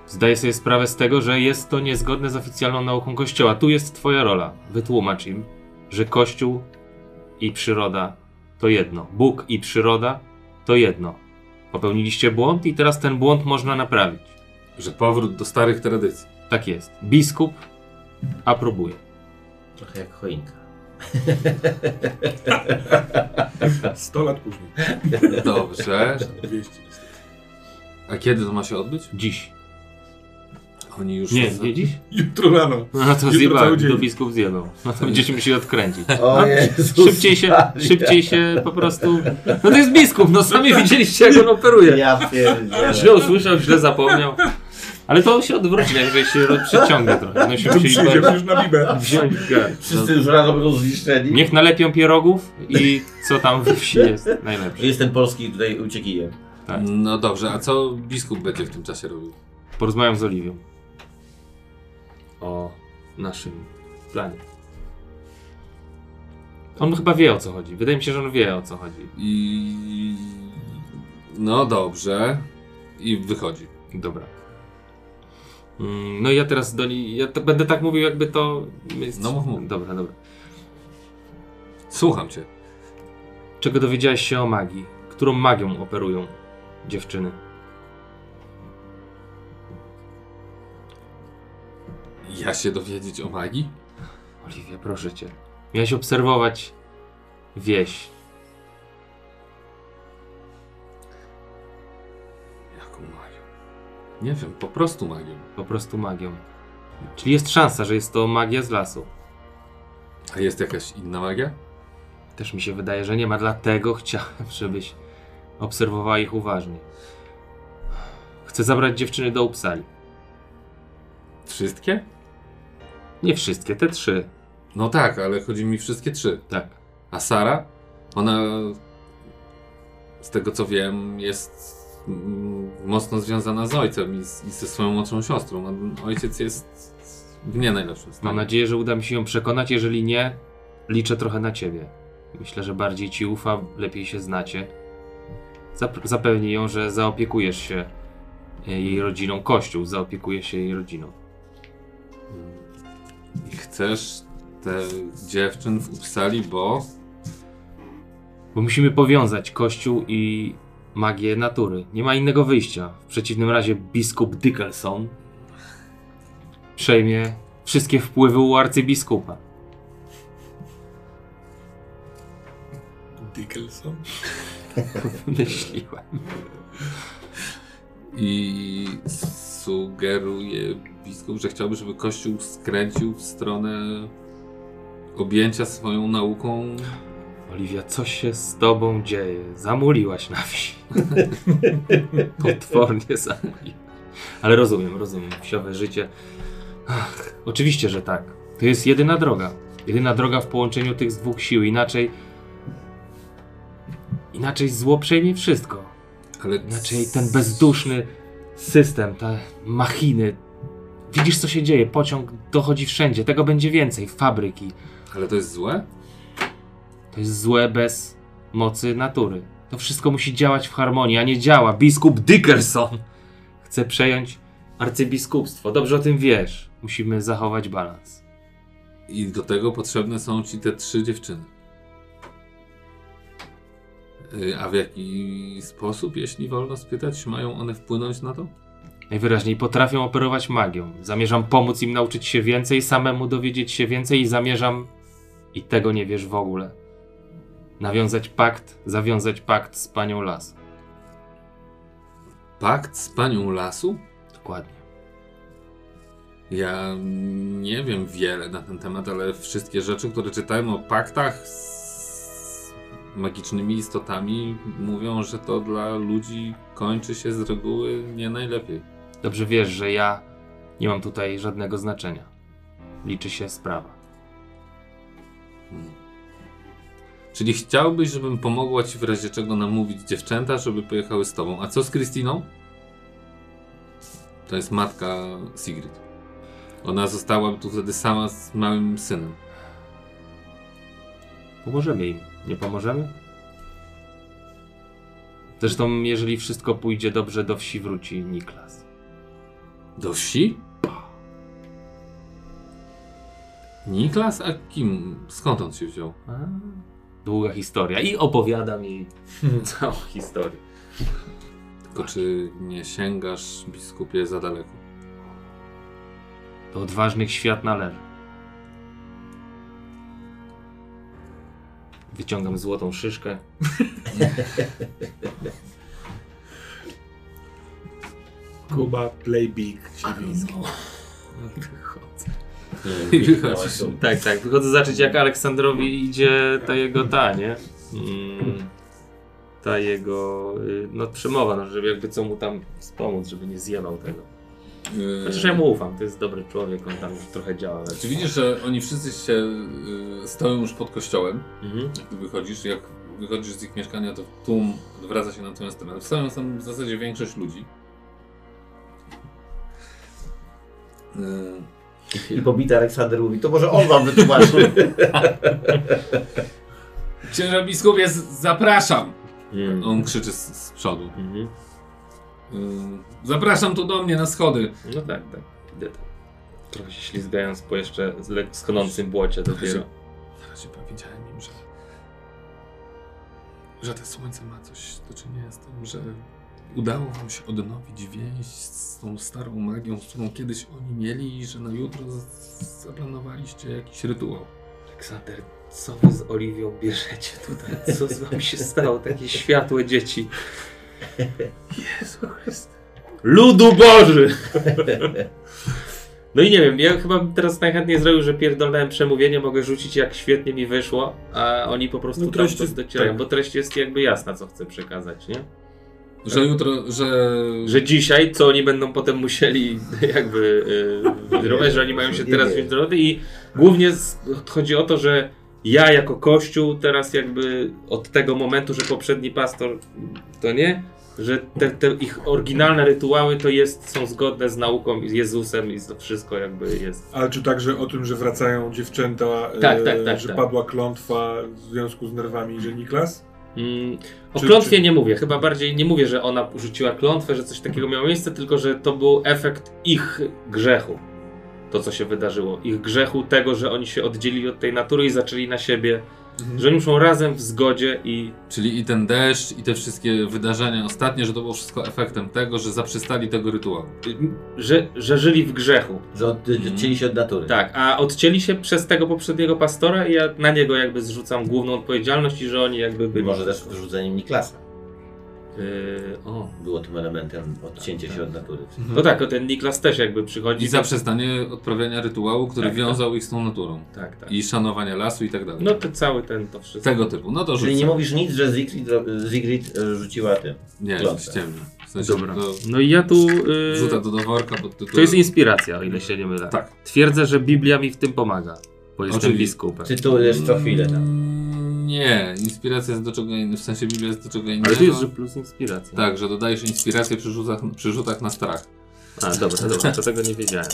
Zdaję sobie sprawę z tego, że jest to niezgodne z oficjalną nauką Kościoła. Tu jest Twoja rola. Wytłumacz im, że Kościół i przyroda to jedno. Bóg i przyroda to jedno. Popełniliście błąd i teraz ten błąd można naprawić. Że powrót do starych tradycji. Tak jest. Biskup aprobuje. Trochę jak choinka. 100 lat później. Dobrze. 200. A kiedy to ma się odbyć? Dziś. Oni już. Nie, nie dziś? Jutro rano. No to zjebałem, to biskup zjebał. No to będziecie musieli odkręcić. O Jezus Szybciej się, szybciej się po prostu... No to jest biskup, no sami widzieliście jak on operuje. Ja pierdzielę. Źle usłyszał, źle zapomniał. Ale to się odwróci, jakże się przyciąga trochę. No się To musieli już na bibę. wziąć w. Wszyscy już rano będą zniszczeni. No, niech nalepią pierogów i co tam we wsi jest najlepsze. Jest ten polski tutaj uciekijem. Tak. No dobrze, a co biskup będzie w tym czasie robił? Porozmawiam z Oliwią. O naszym planie. On chyba wie o co chodzi. Wydaje mi się, że on wie o co chodzi. I. No dobrze. I wychodzi. Dobra. Mm, No i ja teraz do niej, ja to będę tak mówił jakby to... jest- No mów, mów. Dobra, dobra. Słucham cię. Czego dowiedziałeś się o magii? Którą magią operują dziewczyny? Ja się dowiedzieć o magii? Oliwia, proszę cię. Miałeś obserwować wieś. Jaką magią? Nie wiem, po prostu magią. Po prostu magią. Czyli jest szansa, że jest to magia z lasu. A jest jakaś inna magia? Też mi się wydaje, że nie ma, dlatego chciałem, żebyś obserwowała ich uważnie. Chcę zabrać dziewczyny do Upsali. Wszystkie? Nie wszystkie, te trzy. No tak, ale chodzi mi wszystkie trzy. Tak. A Sara? Ona, z tego co wiem, jest mocno związana z ojcem i, z, i ze swoją młodszą siostrą. Ojciec jest w nie najlepszym stanie. Mam nadzieję, że uda mi się ją przekonać. Jeżeli nie, liczę trochę na ciebie. Myślę, że bardziej ci ufa, lepiej się znacie. Zap- zapewnij ją, że zaopiekujesz się jej rodziną. Kościół zaopiekuje się jej rodziną. I chcesz te dziewczyn w Uppsali, bo... Bo musimy powiązać Kościół i magię natury. Nie ma innego wyjścia. W przeciwnym razie biskup Dickelson przejmie wszystkie wpływy u arcybiskupa. Dickelson? Myśliłem. I sugeruje biskup, że chciałby, żeby Kościół skręcił w stronę objęcia swoją nauką. Oliwia, co się z tobą dzieje? Zamuliłaś na wsi. Potwornie zamuliłaś. Ale rozumiem, rozumiem. Wsiowe życie. Ach, oczywiście, że tak. To jest jedyna droga. Jedyna droga w połączeniu tych dwóch sił. Inaczej... Inaczej zło przejmie wszystko. Ale Inaczej ten bezduszny system, te machiny. Widzisz, co się dzieje. Pociąg dochodzi wszędzie. Tego będzie więcej. Fabryki. Ale to jest złe? To jest złe bez mocy natury. To wszystko musi działać w harmonii, a nie działa. Biskup Dickerson chce przejąć arcybiskupstwo. Dobrze o tym wiesz. Musimy zachować balans. I do tego potrzebne są ci te trzy dziewczyny. Y, A w jaki sposób, jeśli wolno spytać, mają one wpłynąć na to? Najwyraźniej potrafią operować magią. Zamierzam pomóc im nauczyć się więcej, samemu dowiedzieć się więcej i zamierzam, i tego nie wiesz w ogóle, nawiązać pakt, zawiązać pakt z panią Las. Pakt z panią lasu? Dokładnie. Ja nie wiem wiele na ten temat, ale wszystkie rzeczy, które czytałem o paktach z magicznymi istotami, mówią, że to dla ludzi kończy się z reguły nie najlepiej. Dobrze wiesz, że ja nie mam tutaj żadnego znaczenia. Liczy się sprawa. Czyli chciałbyś, żebym pomogła ci w razie czego namówić dziewczęta, żeby pojechały z tobą. A co z Krystyną? To jest matka Sigrid. Ona została tu wtedy sama z małym synem. Pomożemy im. Nie pomożemy? Zresztą, jeżeli wszystko pójdzie dobrze, do wsi wróci Niklas. Do wsi? Niklas? A kim? Skąd on się wziął? A, długa historia. I opowiadam jej całą historię. Tylko czy nie sięgasz, biskupie, za daleko? Do odważnych świat należy. Wyciągam złotą szyszkę. Kuba, play big, Siwiński. I wychodzisz. Tak, tak. Wychodzę zobaczyć, jak Aleksandrowi idzie ta jego ta, nie? Mm, ta jego, y, no przemowa, no, żeby jakby co mu tam wspomóc, żeby nie zjebał tego. Yy, Chociaż ja mu ufam, to jest dobry człowiek, on tam już trochę działa. Ale... Czy widzisz, że oni wszyscy się y, stoją już pod kościołem? Mhm. Jak ty wychodzisz, jak wychodzisz z ich mieszkania, to tłum odwraca się na twoją stronę. Stoją tam w zasadzie większość ludzi. Yy, I pobity Aleksander mówi, to może on wam wytłumaczy. Księża biskupie, zapraszam! Mm. On krzyczy z, z przodu. Mhm. Yy, zapraszam tu do mnie na schody. No tak, tak. Idę tam. Trochę się ślizgając po jeszcze schonącym błocie dopiero. Na razie powiedziałem im, że że te słońce ma coś do czynienia z tym, że udało wam się odnowić więź z tą starą magią, z którą kiedyś oni mieli i że na jutro zaplanowaliście jakiś rytuał. Aleksander, co wy z Oliwią bierzecie tutaj? Co z wami się stało? Takie światłe dzieci. Jezu Chryste. Ludu Boży! No i nie wiem, ja chyba bym teraz najchętniej zrobił, że pierdolnałem przemówienie, mogę rzucić jak świetnie mi wyszło, a oni po prostu No tam treść do, jest- docierają, tak. bo treść jest jakby jasna, co chcę przekazać, nie? Że jutro, że... Że dzisiaj, co oni będą potem musieli jakby yy, wydrować, że oni mają się teraz wziąć do roboty i głównie z, chodzi o to, że ja jako kościół teraz jakby od tego momentu, że poprzedni pastor to nie, że te, te ich oryginalne rytuały to jest, są zgodne z nauką i z Jezusem i to wszystko jakby jest. Ale czy także o tym, że wracają dziewczęta, Tak, e, tak, tak, że tak. padła klątwa w związku z nerwami, że Niklas? Mm, o Czy- klątwie czy- nie mówię, chyba bardziej nie mówię, że ona rzuciła klątwę, że coś takiego miało miejsce, tylko że to był efekt ich grzechu. To, co się wydarzyło. Ich grzechu tego, że oni się oddzielili od tej natury i zaczęli na siebie, Mhm. że oni muszą razem w zgodzie i Czyli i ten deszcz, i te wszystkie wydarzenia ostatnie, że to było wszystko efektem tego, że zaprzestali tego rytuału. że, że żyli w grzechu. Że od, odcięli się od natury. Tak, a odcięli się przez tego poprzedniego pastora i ja na niego jakby zrzucam główną odpowiedzialność i że oni jakby byli... Może też wyrzuceniem Niklasa. Yy, o. Było tym elementem odcięcia się od natury. No tak, o ten Niklas też jakby przychodzi... I zaprzestanie odprawiania rytuału, który Tak, wiązał ich z tą naturą. Tak, tak. I szanowania lasu i tak dalej. No to cały ten, to wszystko. Tego typu. No to Czyli rzucę. nie mówisz nic, że Zigrid, Zigrid e, rzuciła tym. Nie, ściemnie. W sensie Dobra. to No i ja tu... Yy... rzucę to do worka pod tytułem... To jest inspiracja, o ile się nie mylę. Tak. Twierdzę, że Biblia mi w tym pomaga, bo jestem Oczywiście. biskupem. Tytułujesz co chwilę tam. Nie, inspiracja jest do czego innego, w sensie Biblia jest do czego innego. Ale tu jest, że plus inspiracja. Tak, że dodajesz inspirację przy rzutach, przy rzutach na strach. A, dobra, dobra, to tego nie wiedziałem.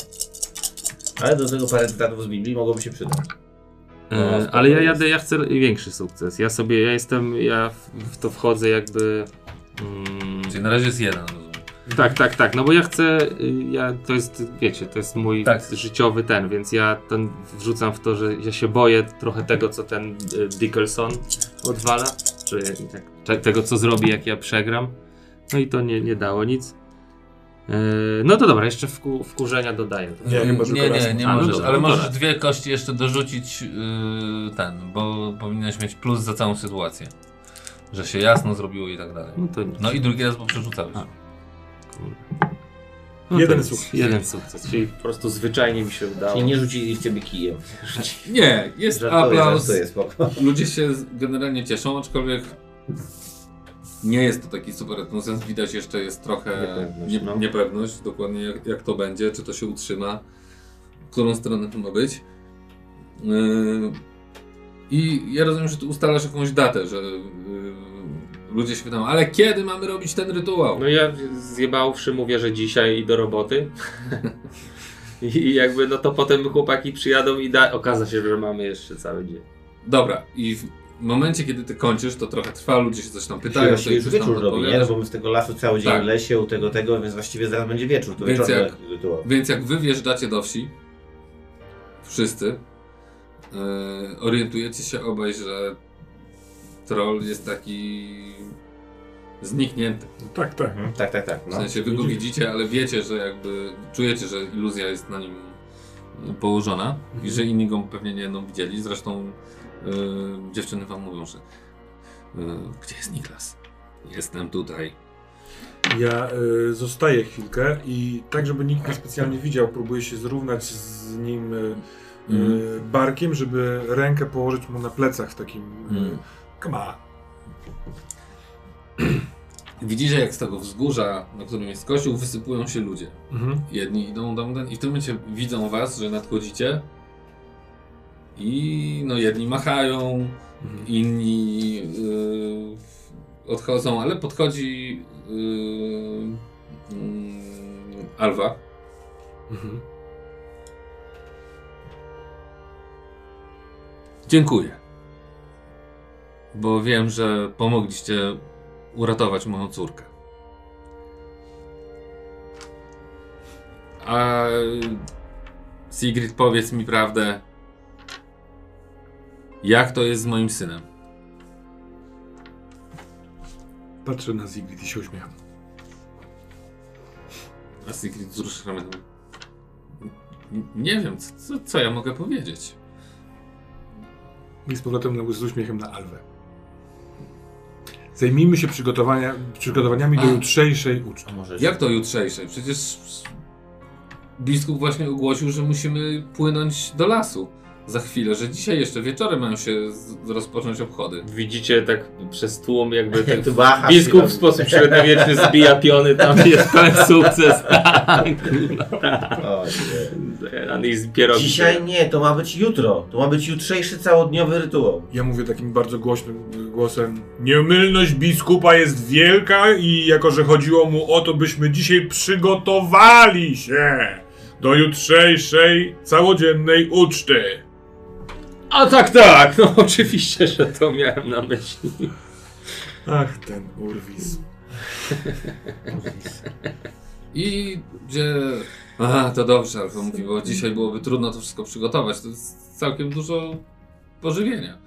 Ale do tego parę cytatów z Biblii mogłoby się przydać. No, E, ale ja jadę, ja chcę większy sukces. Ja sobie, ja jestem, ja w, w to wchodzę jakby... Mm, Czyli na razie jest jeden. Tak, tak, tak, no bo ja chcę, y, ja, to jest, wiecie, to jest mój Tak. życiowy ten, więc ja ten wrzucam w to, że ja się boję trochę tego, co ten y, Dickelson odwala, czy tak, te- tego, co zrobi, jak ja przegram. No i to nie, nie dało nic. E, no to dobra, jeszcze wku, wkurzenia dodaję. Nie, tylko nie, raz. nie, nie A, no możesz, dobra, ale no możesz dwie kości jeszcze dorzucić yy, ten, bo powinieneś mieć plus za całą sytuację. Że się jasno zrobiło i tak dalej. No to nic. No i drugi raz, bo przerzucałeś. A. No Jeden to sukces. Jeden sukces, czyli po prostu zwyczajnie mi się udało. Czyli nie rzucili w ciebie kijem. Nie, jest Żartuję, aplauz. żartuję, spoko. Ludzie się generalnie cieszą, aczkolwiek nie jest to taki super atmosfera. Widać jeszcze jest trochę Niepewność, nie, no. niepewność dokładnie jak, jak to będzie, czy to się utrzyma, w którą stronę to ma być. Yy, I ja rozumiem, że tu ustalasz jakąś datę, że yy, ludzie się pytają, ale kiedy mamy robić ten rytuał? No ja zjebałszy mówię, że dzisiaj i do roboty. I jakby no to potem chłopaki przyjadą i da... okaże się, że mamy jeszcze cały dzień. Dobra, i w momencie, kiedy ty kończysz, to trochę trwa, ludzie się coś tam pytają, coś już wieczór robi, nie? No bo my z tego lasu cały dzień Tak. w lesie, u tego, tego, więc właściwie zaraz będzie wieczór. To Więc jak- rytuał. Więc jak wy wjeżdżacie do wsi, wszyscy, yy, orientujecie się obaj, że troll jest taki zniknięty. Tak, tak. Mhm. Tak, tak, tak. W No. sensie wy go widzicie, ale wiecie, że jakby czujecie, że iluzja jest na nim y, położona i że inni go pewnie nie będą widzieli. Zresztą yy, dziewczyny wam mówią, że yy, gdzie jest Niklas? Jestem tutaj. Ja y, zostaję chwilkę i tak, żeby nikt nie specjalnie widział, próbuję się zrównać z nim y, y, Mhm. barkiem, żeby rękę położyć mu na plecach w takim... Y, On. Widzicie, jak z tego wzgórza, na którym jest kościół, wysypują się ludzie. Mhm. Jedni idą tam ten i w tym momencie widzą was, że nadchodzicie. I no jedni machają, Mhm. inni yy, odchodzą, ale podchodzi yy, yy, Alwa. Mhm. Dziękuję. Bo wiem, że pomogliście uratować moją córkę. A Sigrid, powiedz mi prawdę. Jak to jest z moim synem? Patrzę na Zigrid i się uśmiecham. A Sigrid wzrusza ramionami. Nie wiem, co, co, co ja mogę powiedzieć. I z powrotem z uśmiechem na Alwę. Zajmijmy się przygotowania, przygotowaniami do jutrzejszej uczty. Może Jak to jutrzejszej? Przecież biskup właśnie ogłosił, że musimy płynąć do lasu za chwilę, że dzisiaj jeszcze wieczorem mają się z, rozpocząć obchody. Widzicie tak przez tłum jakby ten biskup w sposób średniowieczny zbija piony, tam jest pełen sukces. Tak. Dzisiaj nie, to ma być jutro. To ma być jutrzejszy całodniowy rytuał. Ja mówię takim bardzo głośnym głosem. Nieomylność biskupa jest wielka i jako, że chodziło mu o to, byśmy dzisiaj przygotowali się do jutrzejszej całodziennej uczty. A tak, tak, no oczywiście, że to miałem na myśli. Ach, ten Urwis. I gdzie... A, to dobrze, Alfa mówi, bo dzisiaj byłoby trudno to wszystko przygotować. To jest całkiem dużo pożywienia.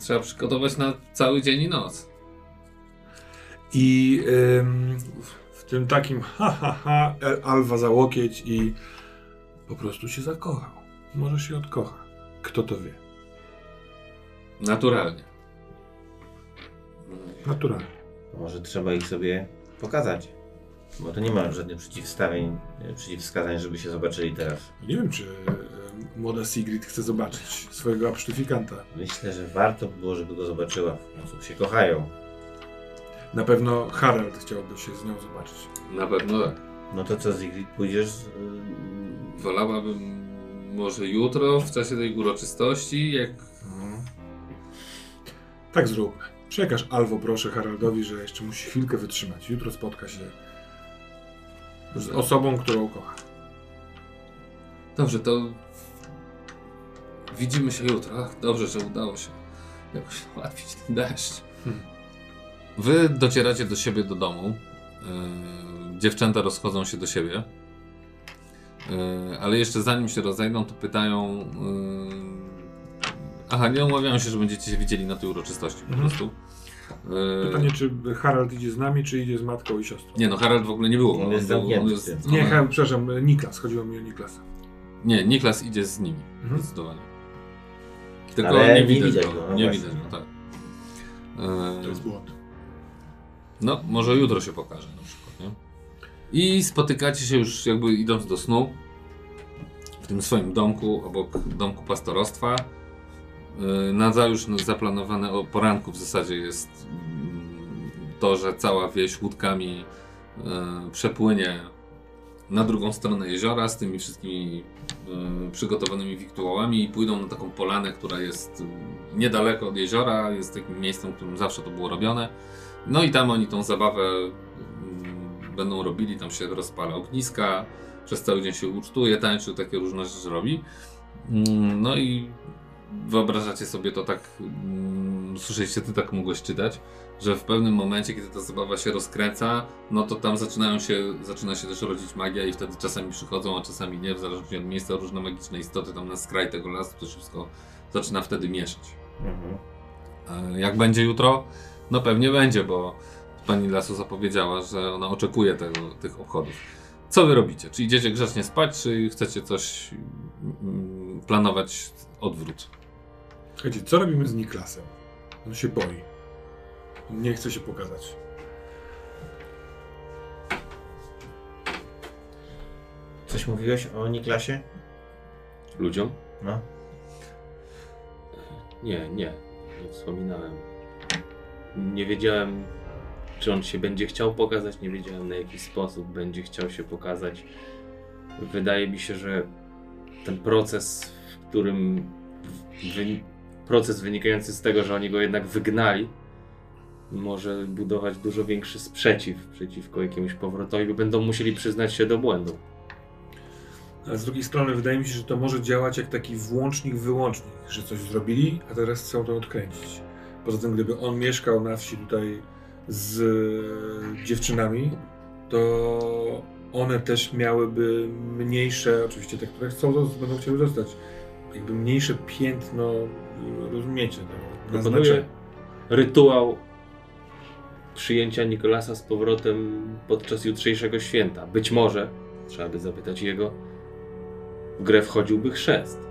Trzeba przygotować na cały dzień i noc. I ym, w tym takim ha ha ha El- Alwa za łokieć i po prostu się zakochał. Może się odkocha. Kto to wie? Naturalnie. Naturalnie. Może trzeba ich sobie pokazać. Bo to nie ma żadnych przeciwstawień, e, przeciwwskazań, żeby się zobaczyli teraz. Nie wiem, czy y, młoda Sigrid chce zobaczyć swojego absztyfikanta. Myślę, że warto by było, żeby go zobaczyła. W końcu się kochają. Na pewno Harald chciałby się z nią zobaczyć. Na pewno tak. No to co, Zigrid, pójdziesz? z- Wolałabym może jutro, w czasie tej uroczystości, jak... Tak zróbmy. Przekaż Alwo proszę Haraldowi, że jeszcze musi chwilkę wytrzymać. Jutro spotka się z osobą, którą kocha. Dobrze, to... Widzimy się jutro. Ach, dobrze, że udało się jakoś załatwić ten deszcz. Hmm. Wy docieracie do siebie do domu. Yy, dziewczęta rozchodzą się do siebie. Yy, ale jeszcze zanim się rozejdą, to pytają. Yy... Aha, nie umawiają się, że będziecie się widzieli na tej uroczystości po Mhm. prostu. Yy, Pytanie, czy Harald idzie z nami, czy idzie z matką i siostrą? Nie no, Harald w ogóle nie było. On jest był- zamknięty jest-. Nie, ona- Harald, przepraszam, Niklas. Chodziło mi o Niklasa. Nie, Niklas idzie z nimi. Mhm. Zdecydowanie. Tylko Ale nie widać, widać go. go, no nie właśnie. widać go, tak. To Yy, jest błąd. No, może jutro się pokaże na przykład, nie? I spotykacie się już jakby idąc do snu w tym swoim domku, obok domku pastorostwa. Yy, Na już zaplanowane o poranku w zasadzie jest mm, to, że cała wieś łódkami yy, przepłynie na drugą stronę jeziora z tymi wszystkimi yy, przygotowanymi wiktuałami i pójdą na taką polanę, która jest niedaleko od jeziora, jest takim miejscem, w którym zawsze to było robione. No i tam oni tą zabawę będą robili, tam się rozpala ogniska, przez cały dzień się ucztuje, tańczy, takie różne rzeczy robi. Mm, No i wyobrażacie sobie to tak, mm, słyszeliście, ty tak mogłeś czytać, że w pewnym momencie, kiedy ta zabawa się rozkręca, no to tam zaczynają się, zaczyna się też rodzić magia i wtedy czasami przychodzą, a czasami nie, w zależności od miejsca, różne magiczne istoty tam na skraj tego lasu, to wszystko zaczyna wtedy mieszać. Mhm. E, Jak będzie jutro? No pewnie będzie, bo pani Lasu zapowiedziała, że ona oczekuje tego, tych obchodów. Co wy robicie? Czy idziecie grzecznie spać, czy chcecie coś mm, planować odwrót? Słuchajcie, co robimy z Niklasem? On się boi. On nie chce się pokazać. Coś mówiłeś o Niklasie? Ludziom? No. Nie, nie. Nie wspominałem. Nie wiedziałem, czy on się będzie chciał pokazać, nie wiedziałem na jaki sposób będzie chciał się pokazać. Wydaje mi się, że ten proces, w którym wy, proces wynikający z tego, że oni go jednak wygnali, może budować dużo większy sprzeciw przeciwko jakiemuś powrotowi, bo będą musieli przyznać się do błędu. Ale z drugiej strony wydaje mi się, że to może działać jak taki włącznik, wyłącznik, że coś zrobili, a teraz chcą to odkręcić. Poza tym, gdyby on mieszkał na wsi tutaj z e, dziewczynami, to one też miałyby mniejsze, oczywiście te, które chcą, będą chciały zostać, jakby mniejsze piętno, rozumiecie, no, Proponuję rytuał przyjęcia Nikolasa z powrotem podczas jutrzejszego święta. Być może, trzeba by zapytać jego, w grę wchodziłby chrzest.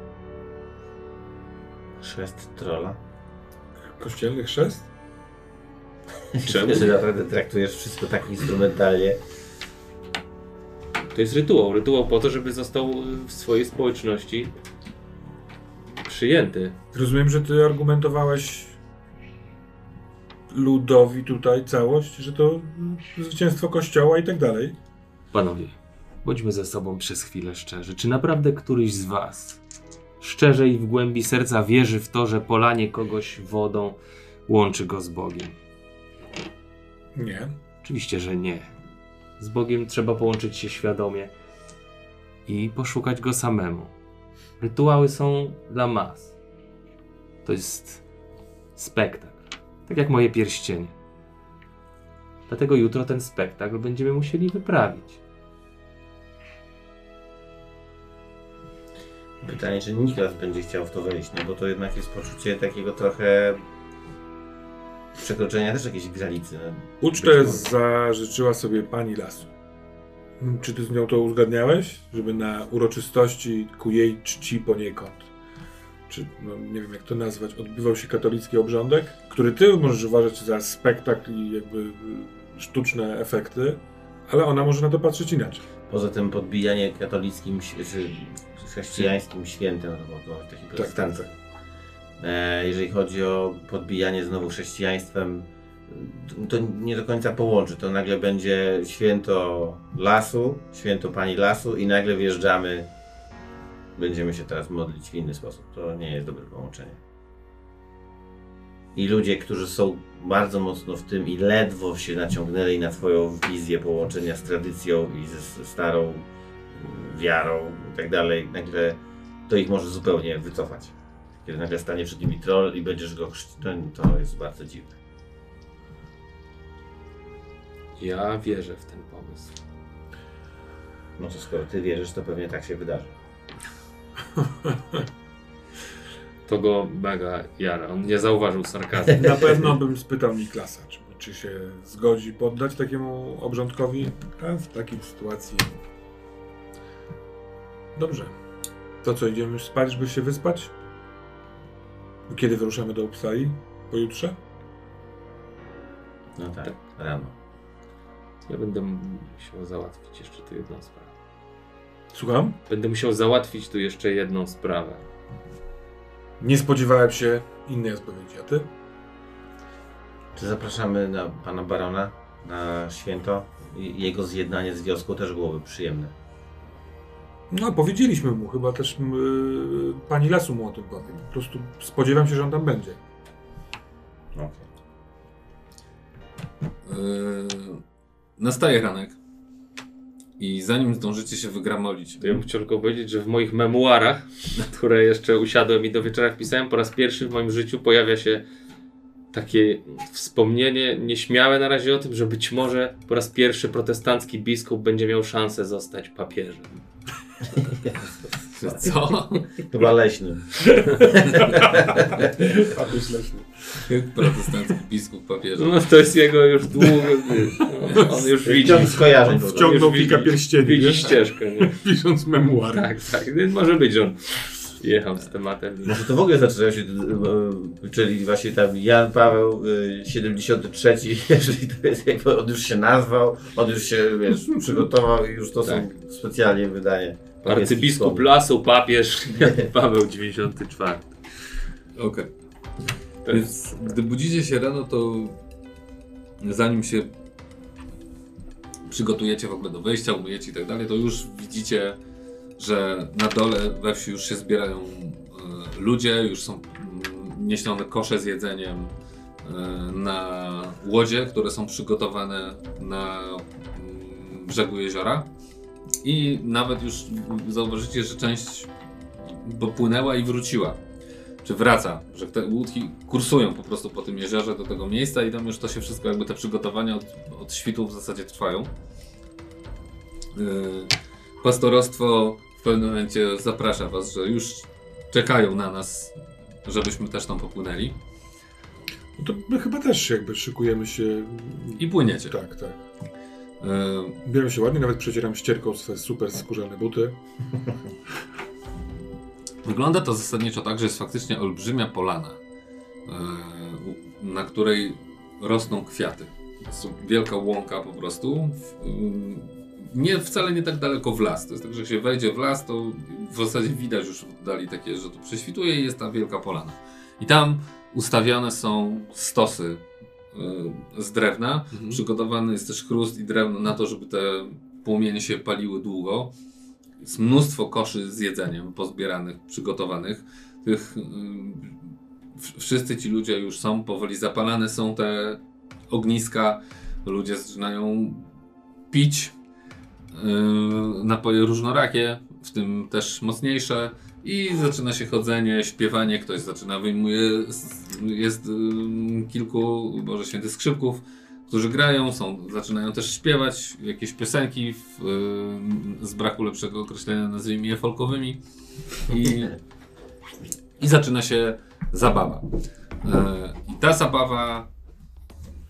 Chrzest trolla. Kościelny chrzest? Czemu? Że naprawdę traktujesz wszystko tak instrumentalnie. To jest rytuał. Rytuał po to, żeby został w swojej społeczności przyjęty. Rozumiem, że ty argumentowałeś ludowi tutaj całość, że to zwycięstwo kościoła i tak dalej. Panowie, bądźmy ze sobą przez chwilę szczerzy. Czy naprawdę któryś z was szczerze i w głębi serca wierzy w to, że polanie kogoś wodą łączy go z Bogiem? Nie. Oczywiście, że nie. Z Bogiem trzeba połączyć się świadomie i poszukać go samemu. Rytuały są dla mas. To jest spektakl. Tak jak moje pierścienie. Dlatego jutro ten spektakl będziemy musieli wyprawić. Pytanie, czy Niklas będzie chciał w to wejść, no bo to jednak jest poczucie takiego trochę przekroczenia też jakiejś granicy. No. Ucztę zażyczyła sobie pani lasu. Mm, Czy ty z nią to uzgadniałeś? Żeby na uroczystości ku jej czci poniekąd, czy no, nie wiem jak to nazwać, odbywał się katolicki obrządek, który ty możesz uważać za spektakl i jakby y, sztuczne efekty, ale ona może na to patrzeć inaczej. Poza tym podbijanie katolickim, czy chrześcijańskim świętem, no to taki Tak, tak, tak. E, jeżeli chodzi o podbijanie znowu chrześcijaństwem, to nie do końca połączy. To nagle będzie święto lasu, święto pani lasu i nagle wjeżdżamy. Będziemy się teraz modlić w inny sposób. To nie jest dobre połączenie. I ludzie, którzy są bardzo mocno w tym i ledwo się naciągnęli na swoją wizję połączenia z tradycją i ze starą wiarą i tak dalej, nagle to ich może zupełnie wycofać. Kiedy nagle stanie przed nimi troll i będziesz go chrzcić, to, jest bardzo dziwne. Ja wierzę w ten pomysł. No to skoro ty wierzysz, to pewnie tak się wydarzy. To go mega jara. On nie zauważył sarkazmu. Na pewno bym spytał Niklasa, czy, czy się zgodzi poddać takiemu obrządkowi, a w takiej sytuacji... Dobrze. To co, idziemy spać, żeby się wyspać? Kiedy wyruszamy do Uppsali? Pojutrze? No tak, rano. Ja będę musiał załatwić jeszcze tu jedną sprawę. Słucham? Będę musiał załatwić tu jeszcze jedną sprawę. Nie spodziewałem się innej odpowiedzi, a ty? Czy zapraszamy na pana barona na święto? I jego zjednanie z wioską też byłoby przyjemne. No, powiedzieliśmy mu, chyba też yy, pani Lasu mu o tym powie. Po prostu spodziewam się, że on tam będzie. Okej. Yy, nastaje ranek. I zanim zdążycie się wygramolić, To ja bym chciał tylko powiedzieć, że w moich memuarach, na które jeszcze usiadłem i do wieczora wpisałem, po raz pierwszy w moim życiu pojawia się takie wspomnienie nieśmiałe na razie o tym, że być może po raz pierwszy protestancki biskup będzie miał szansę zostać papieżem. Co? Chyba leśny. Papież leśny. Protestancki biskup papieża. No to jest jego już długo. no, On już widzi. Skojarzeń. Wciągnął kilka widzi- pierścieni, Widzi ścieżkę. Nie? Pisząc memuary. Tak, tak. Może być, że on jechał z tematem. Może to w ogóle zaczynało się, e, czyli właśnie tam Jan Paweł e, 73, jeżeli to jest jakby on już się nazwał, on już się wiesz, przygotował i już to są specjalnie wydanie. Arcybiskup Lasu, papież Jan Paweł 94. Okej. Więc gdy budzicie się rano, to zanim się przygotujecie w ogóle do wyjścia, umyjecie i tak dalej, to już widzicie, że na dole we wsi już się zbierają e, ludzie, już są mm, nieślone kosze z jedzeniem e, na łodzie, które są przygotowane na mm, brzegu jeziora. I nawet już zauważycie, że część popłynęła i wróciła czy wraca, że te łódki kursują po prostu po tym jeziorze do tego miejsca i tam już to się wszystko, jakby te przygotowania od, od świtu w zasadzie trwają. Yy, pastorostwo pewnym momencie zaprasza was, że już czekają na nas, żebyśmy też tam popłynęli. No to my chyba też jakby szykujemy się. I płyniecie. Tak, tak. Bieram się ładnie, nawet przecieram ścierką swoje super skórzane buty. Wygląda to zasadniczo tak, że jest faktycznie olbrzymia polana, e, na której rosną kwiaty. Jest wielka łąka po prostu. Nie, wcale nie tak daleko w las. To jest tak, że jak się wejdzie w las, to w zasadzie widać już w oddali takie, że to prześwituje i jest ta wielka polana. I tam ustawione są stosy y, z drewna. Przygotowany jest też chrust i drewno na to, żeby te płomienie się paliły długo. Jest mnóstwo koszy z jedzeniem pozbieranych, przygotowanych. Tych, y, wszyscy ci ludzie już są powoli zapalane, są te ogniska. Ludzie zaczynają pić napoje różnorakie, w tym też mocniejsze. I zaczyna się chodzenie, śpiewanie, ktoś zaczyna, wyjmuje, jest y, kilku, Boże Święty, skrzypków, którzy grają, są, zaczynają też śpiewać jakieś piosenki w, y, z braku lepszego określenia, nazwijmy je folkowymi. I, i zaczyna się zabawa. I ta zabawa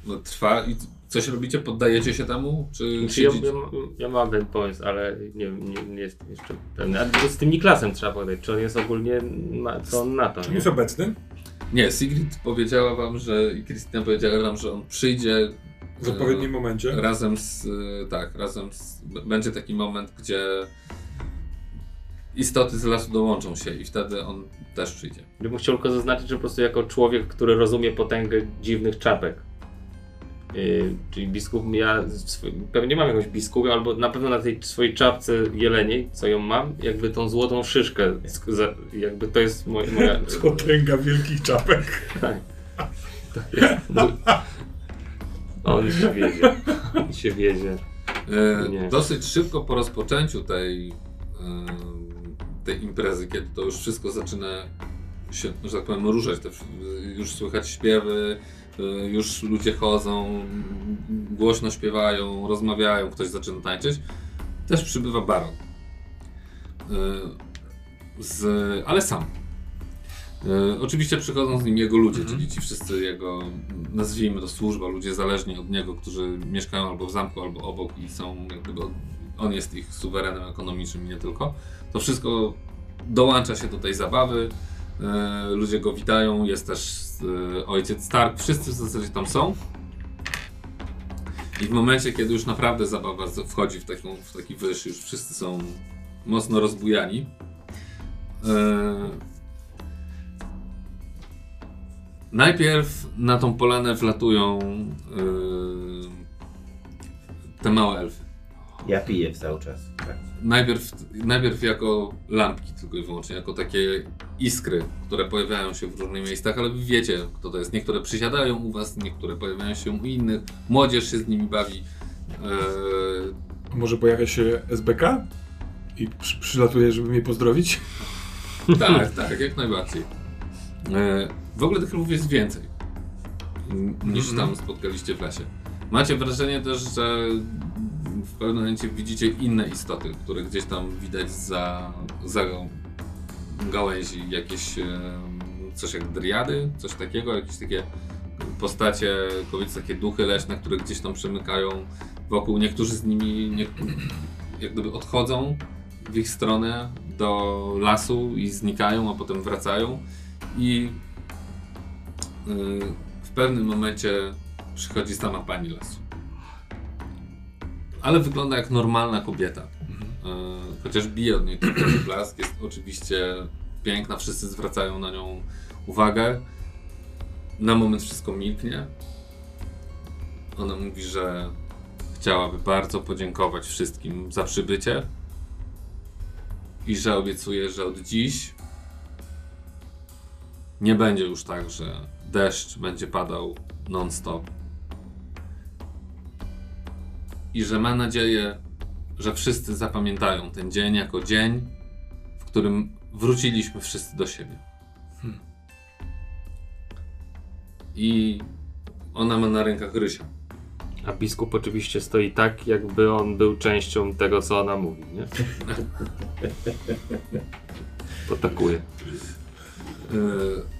no, trwa i coś robicie? Poddajecie się temu? Czy Znaczy, ja, ja, ja mam ten pomysł, ale nie, nie, nie jestem jeszcze pewny. A z tym Niklasem trzeba powiedzieć, czy on jest ogólnie, na, co on na to, Czy nie? jest obecny? Nie, Sigrid powiedziała wam, że i Krystyna powiedziała wam, że on przyjdzie W odpowiednim e, momencie. razem z, e, tak, razem z, będzie taki moment, gdzie istoty z lasu dołączą się i wtedy on też przyjdzie. Ja bym chciał tylko zaznaczyć, że po prostu jako człowiek, który rozumie potęgę dziwnych czapek. Yy, czyli biskup, ja pewnie mam jakąś biskupę, albo na pewno na tej swojej czapce jeleniej, co ją mam, jakby tą złotą szyszkę, za- jakby to jest moja... moja Potęga wielkich czapek. tak. To jest, on się wiedzie. On się wiedzie. E, dosyć szybko po rozpoczęciu tej, e, tej imprezy, kiedy to już wszystko zaczyna się, że tak powiem, ruszać, te, już słychać śpiewy, już ludzie chodzą, głośno śpiewają, rozmawiają, ktoś zaczyna tańczyć, też przybywa baron. E, z, ale sam. E, oczywiście przychodzą z nim jego ludzie, czyli ci wszyscy jego, nazwijmy to służba, ludzie zależni od niego, którzy mieszkają albo w zamku, albo obok i są jak gdyby, od- on jest ich suwerenem ekonomicznym i nie tylko. To wszystko dołącza się do tej zabawy, ludzie go witają, jest też e, ojciec Stark, wszyscy w zasadzie tam są. I w momencie, kiedy już naprawdę zabawa wchodzi w, taką, w taki wyż, już wszyscy są mocno rozbujani, e, Najpierw na tą polanę wlatują te małe elfy. Ja piję cały czas. Tak. Najpierw, najpierw jako lampki tylko i wyłącznie, jako takie iskry, które pojawiają się w różnych miejscach, ale wy wiecie kto to jest. Niektóre przysiadają u was, niektóre pojawiają się u innych, młodzież się z nimi bawi. Yy, Może pojawia się SBK? I przy, przylatuje, żeby mnie pozdrowić? tak, tak, jak najbardziej. E, w ogóle tych lwów jest więcej niż Mhm. tam spotkaliście w lesie. Macie wrażenie też, że w pewnym momencie widzicie inne istoty, które gdzieś tam widać za, za gałęzi, jakieś coś jak driady, coś takiego, jakieś takie postacie, powiedzmy takie duchy leśne, które gdzieś tam przemykają wokół. Niektórzy z nimi nie, jak gdyby odchodzą w ich stronę do lasu i znikają, a potem wracają. I yy, w pewnym momencie przychodzi sama pani lasu. Ale wygląda jak normalna kobieta. Yy, chociaż bije od niej blask, jest oczywiście piękna, wszyscy zwracają na nią uwagę. Na moment wszystko milknie. Ona mówi, że chciałaby bardzo podziękować wszystkim za przybycie i że obiecuje, że od dziś nie będzie już tak, że deszcz będzie padał non-stop. I że ma nadzieję, że wszyscy zapamiętają ten dzień jako dzień, w którym wróciliśmy wszyscy do siebie. I ona ma na rękach Rysia. A biskup oczywiście stoi tak, jakby on był częścią tego, co ona mówi, nie? Potakuje. Yy,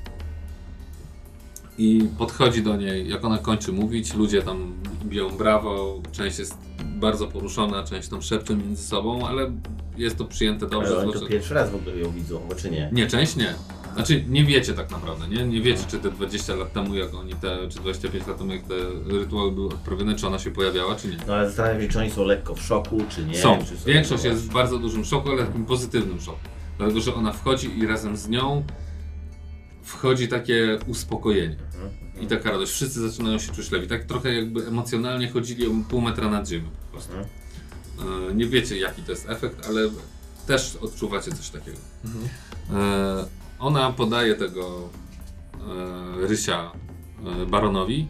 I podchodzi do niej, jak ona kończy mówić, ludzie tam biją brawo, część jest bardzo poruszona, część tam szepcze między sobą, ale jest to przyjęte dobrze. Ale oni to pierwszy raz w ogóle ją widzą, bo czy nie? Nie, część nie. Znaczy nie wiecie tak naprawdę, nie? Nie wiecie, czy te 20 lat temu, jak oni te, czy 25 lat temu, jak te rytuały były odprawione, czy ona się pojawiała, czy nie. No ale zastanawiam się, czy oni są lekko w szoku, czy nie. Są. Czy Większość jest w bardzo dużym szoku, ale takim pozytywnym szoku. Dlatego, że ona wchodzi i razem z nią wchodzi takie uspokojenie. Mhm. I taka radość. Wszyscy zaczynają się czuć lepiej. Tak trochę jakby emocjonalnie chodzili o pół metra nad ziemią po prostu. Mhm. E, Nie wiecie jaki to jest efekt, ale też odczuwacie coś takiego. E, Ona podaje tego e, rysia e, baronowi.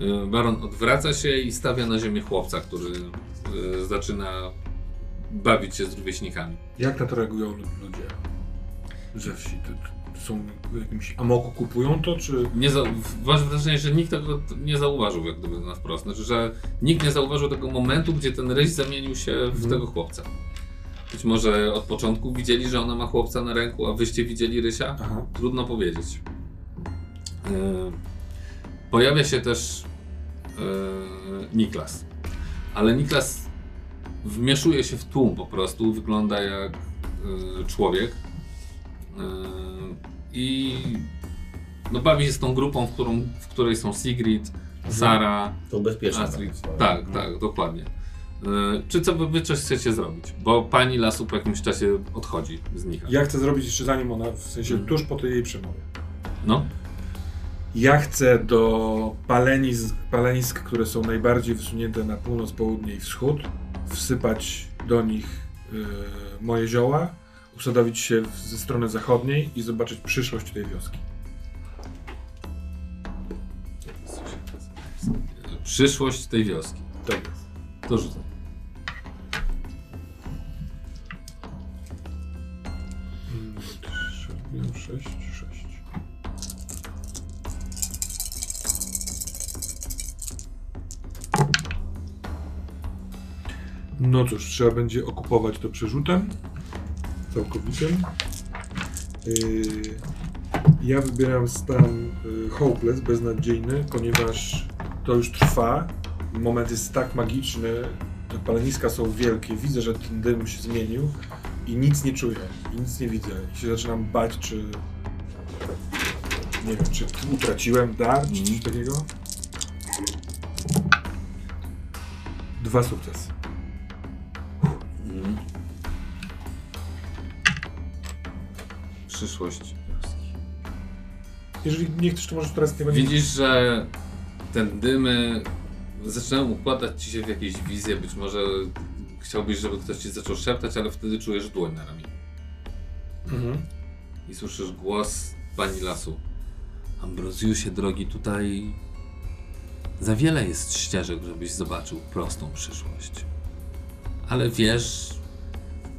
E, Baron odwraca się i stawia na ziemię chłopca, który e, zaczyna bawić się z rówieśnikami. Jak na to reagują lu- ludzie ze wsi? To są w jakimś amoku kupują to, czy... Nie za, masz wrażenie, że nikt tego nie zauważył, jak gdyby na wprost. Znaczy, że nikt nie zauważył tego momentu, gdzie ten ryś zamienił się w Mhm. tego chłopca. Być może od początku widzieli, że ona ma chłopca na ręku, a wyście widzieli rysia? Aha. Trudno powiedzieć. E, Pojawia się też e, Niklas. Ale Niklas wmieszuje się w tłum po prostu, wygląda jak e, człowiek. E, I no, bawi się z tą grupą, w, którą, w której są Sigrid, Sara, To bezpieczne. Astrid. tak. Tak, tak, dokładnie. E, Czy co wy, coś chcecie zrobić? Bo pani lasu po jakimś czasie odchodzi z nich. Ja chcę zrobić jeszcze zanim ona, w sensie Mhm. tuż po tej jej przemowie. No, Ja chcę do palenisk, palenisk, które są najbardziej wysunięte na północ, południe i wschód, wsypać do nich y, moje zioła, usadowić się ze strony zachodniej i zobaczyć przyszłość tej wioski. przyszłość tej wioski. Tak jest. To rzucam. Trzy, Sześć, sześć. No cóż, trzeba będzie okupować to przerzutem. Całkowicie. Yy, ja wybieram stan yy, hopeless, beznadziejny, ponieważ to już trwa. Moment jest tak magiczny, te paleniska są wielkie, widzę, że ten dym się zmienił i nic nie czuję, i nic nie widzę. I się zaczynam bać, czy. Nie wiem, czy utraciłem dar, czy coś takiego. Dwa sukcesy. Przyszłość. Jeżeli nie chcesz, to możesz teraz tego nie Widzisz, że ten dymy zaczynają układać ci się w jakieś wizje. Być może chciałbyś, żeby ktoś ci zaczął szeptać, ale wtedy czujesz dłoń na ramieniu. Mhm. I słyszysz głos pani lasu. Ambrozjusie, drogi, tutaj za wiele jest ścieżek, żebyś zobaczył prostą przyszłość. Ale wiesz,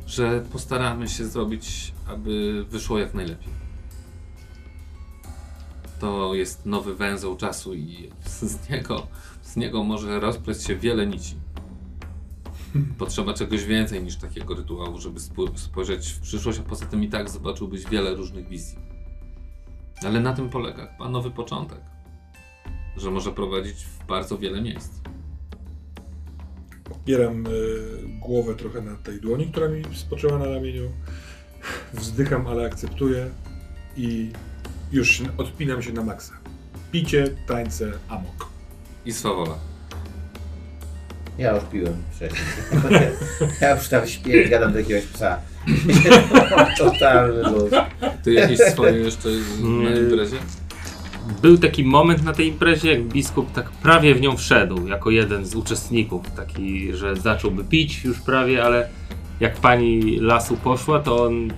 że postaramy się zrobić, aby wyszło jak najlepiej. To jest nowy węzeł czasu i z niego, z niego może rozpleć się wiele nici. Potrzeba czegoś więcej niż takiego rytuału, żeby spo- spojrzeć w przyszłość, a poza tym i tak zobaczyłbyś wiele różnych wizji. Ale na tym polega chyba nowy początek. Że może prowadzić w bardzo wiele miejsc. Opieram y, głowę trochę na tej dłoni, która mi spoczęła na ramieniu. Wzdycham, ale akceptuję i już odpinam się na maksa. Picie, tańce, amok. I swawola. Ja już piłem wcześniej. ja już tam śpię i gadam do jakiegoś psa. Totalny luz. Ty jakieś swoje jeszcze na imprezie? Był taki moment na tej imprezie, jak biskup tak prawie w nią wszedł, jako jeden z uczestników, taki, że zacząłby pić już prawie, ale jak pani lasu poszła, to on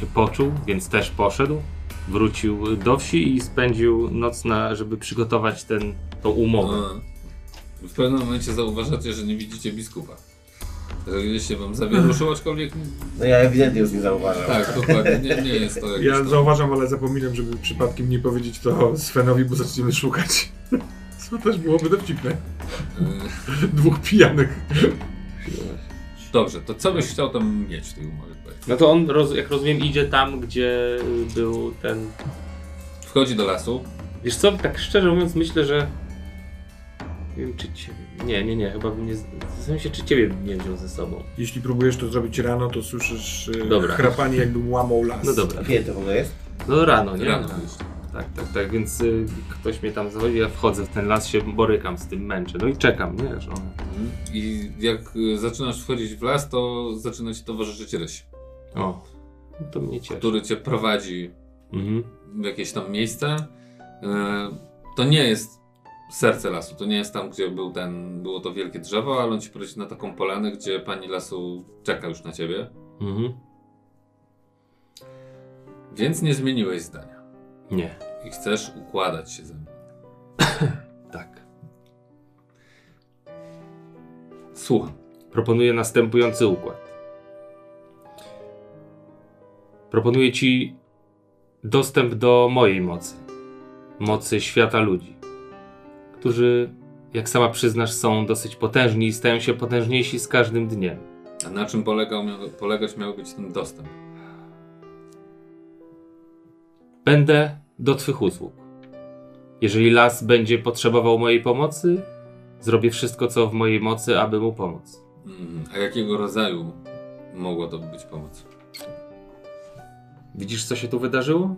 się poczuł, więc też poszedł. Wrócił do wsi i spędził noc na, żeby przygotować ten, tą umowę. W pewnym momencie zauważacie, że nie widzicie biskupa. Że gdzieś się wam zawieruszył, aczkolwiek No ja ewidentnie już nie zauważam. tak, dokładnie, nie, nie jest to Ja tam- zauważam, ale zapominam, żeby przypadkiem nie powiedzieć to Svenowi, bo zaczniemy szukać. Co też byłoby dowcipne. Y, Dwóch pijanych. Dobrze, to co byś chciał tam mieć w tej umowie? powiedz? No to on, roz, jak rozumiem, idzie tam, gdzie był ten... Wchodzi do lasu, Wiesz co, tak szczerze mówiąc myślę, że... Nie wiem czy ciebie... Nie, nie, nie, chyba bym nie... Zastanawiam się, czy ciebie bym nie wziął ze sobą. Jeśli próbujesz to zrobić rano, to słyszysz e, Dobra. chrapanie, jakbym łamał las. No dobra. Kiedy to w ogóle jest? No rano, nie? Rano tak, tak, tak, tak, więc y, ktoś mnie tam zachodzi, ja wchodzę w ten las, się borykam z tym, męczę. No i czekam, nie? Że on... Mhm. I jak y, zaczynasz wchodzić w las, to zaczyna ci towarzyszyć ryś, O, no to mnie cieszy. który cię prowadzi Mhm. w jakieś tam miejsce. E, To nie jest serce lasu, to nie jest tam, gdzie był ten, było to wielkie drzewo, ale on ci prowadzi na taką polanę, gdzie pani lasu czeka już na ciebie. Mhm. Więc nie zmieniłeś zdania. Nie, I chcesz układać się ze mną. tak. Słucham. Proponuję następujący układ. Proponuję ci dostęp do mojej mocy. Mocy świata ludzi, którzy, jak sama przyznasz, są dosyć potężni i stają się potężniejsi z każdym dniem. A na czym polegał, miał, polegać miał być ten dostęp? Będę do Twych usług. Jeżeli las będzie potrzebował mojej pomocy, zrobię wszystko, co w mojej mocy, aby mu pomóc. Mm, A jakiego rodzaju mogła to być pomoc? Widzisz, co się tu wydarzyło?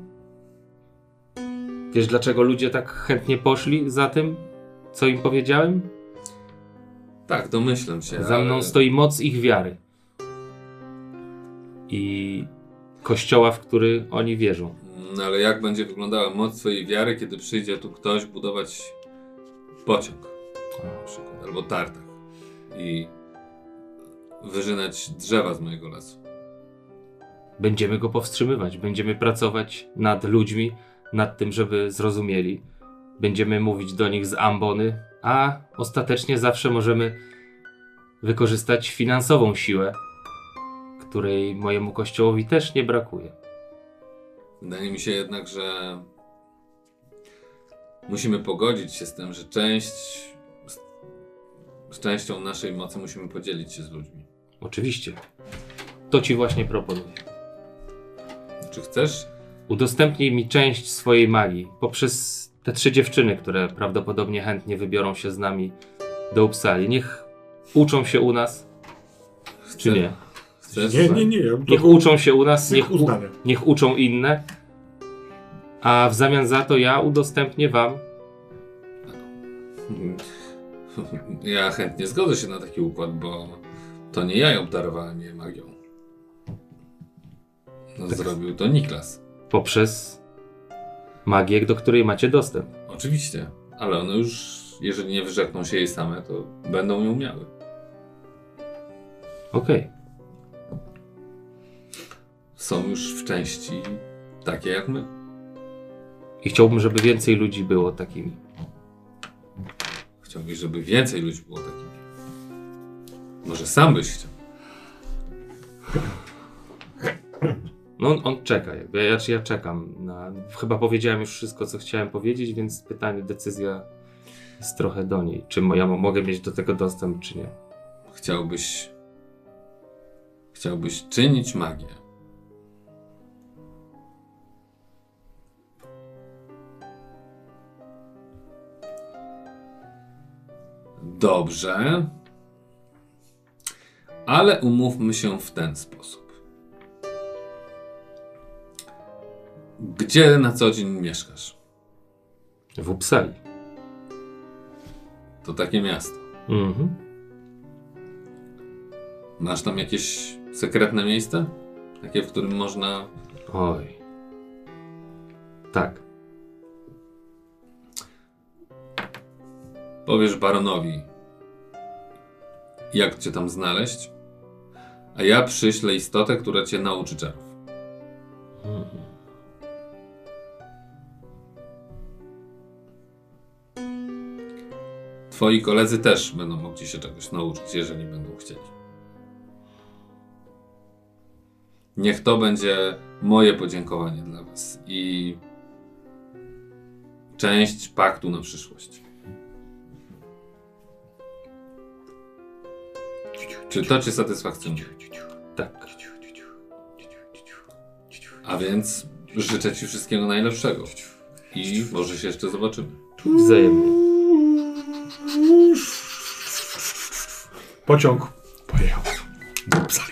Wiesz, dlaczego ludzie tak chętnie poszli za tym, co im powiedziałem? Tak, domyślam się. Za mną ale- stoi moc ich wiary. I kościoła, w który oni wierzą. Mm, Ale jak będzie wyglądała moc twojej wiary, kiedy przyjdzie tu ktoś budować pociąg na przykład, albo tartak i wyrzynać drzewa z mojego lasu? Będziemy go powstrzymywać, będziemy pracować nad ludźmi, nad tym, żeby zrozumieli. Będziemy mówić do nich z ambony, a ostatecznie zawsze możemy wykorzystać finansową siłę, której mojemu kościołowi też nie brakuje. Wydaje mi się jednak, że musimy pogodzić się z tym, że część z, częścią naszej mocy musimy podzielić się z ludźmi. Oczywiście. To ci właśnie proponuję. Czy chcesz? Udostępnij mi część swojej magii poprzez te trzy dziewczyny, które prawdopodobnie chętnie wybiorą się z nami do Uppsali. Niech uczą się u nas, czy nie? Chcesz? Nie, nie, nie. Niech uczą się u nas, niech, u, niech uczą inne, a w zamian za to ja udostępnię wam. Ja chętnie zgodzę się na taki układ, bo to nie ja ją darowałem jej magią. No, Zrobił to Niklas. poprzez magię, do której macie dostęp. Oczywiście, ale one już, jeżeli nie wyrzekną się jej same, to będą ją miały. Okej. Są już w części takie jak my. I chciałbym, żeby więcej ludzi było takimi. Chciałbyś, żeby więcej ludzi było takimi. Może sam byś chciał. No on, on czeka, jakby. Ja, ja czekam. Na, chyba powiedziałem już wszystko, co chciałem powiedzieć, więc pytanie, decyzja jest trochę do niej. Czy ja mo- mogę mieć do tego dostęp, czy nie. Chciałbyś. Chciałbyś czynić magię. Dobrze. Ale umówmy się w ten sposób. Gdzie na co dzień mieszkasz? W Uppsali. To takie miasto. Mhm. Masz tam jakieś sekretne miejsce? Takie, w którym można Oj. Tak. Powiesz baronowi, jak cię tam znaleźć, a ja przyślę istotę, która cię nauczy czarów. Twoi koledzy też będą mogli się czegoś nauczyć, jeżeli będą chcieli. Niech to będzie moje podziękowanie dla Was i część paktu na przyszłość. Czy to Cię satysfakcjonuje? Tak. A więc życzę Ci wszystkiego najlepszego. I może się jeszcze zobaczymy. Wzajemnie. Pociąg pojechał do psa.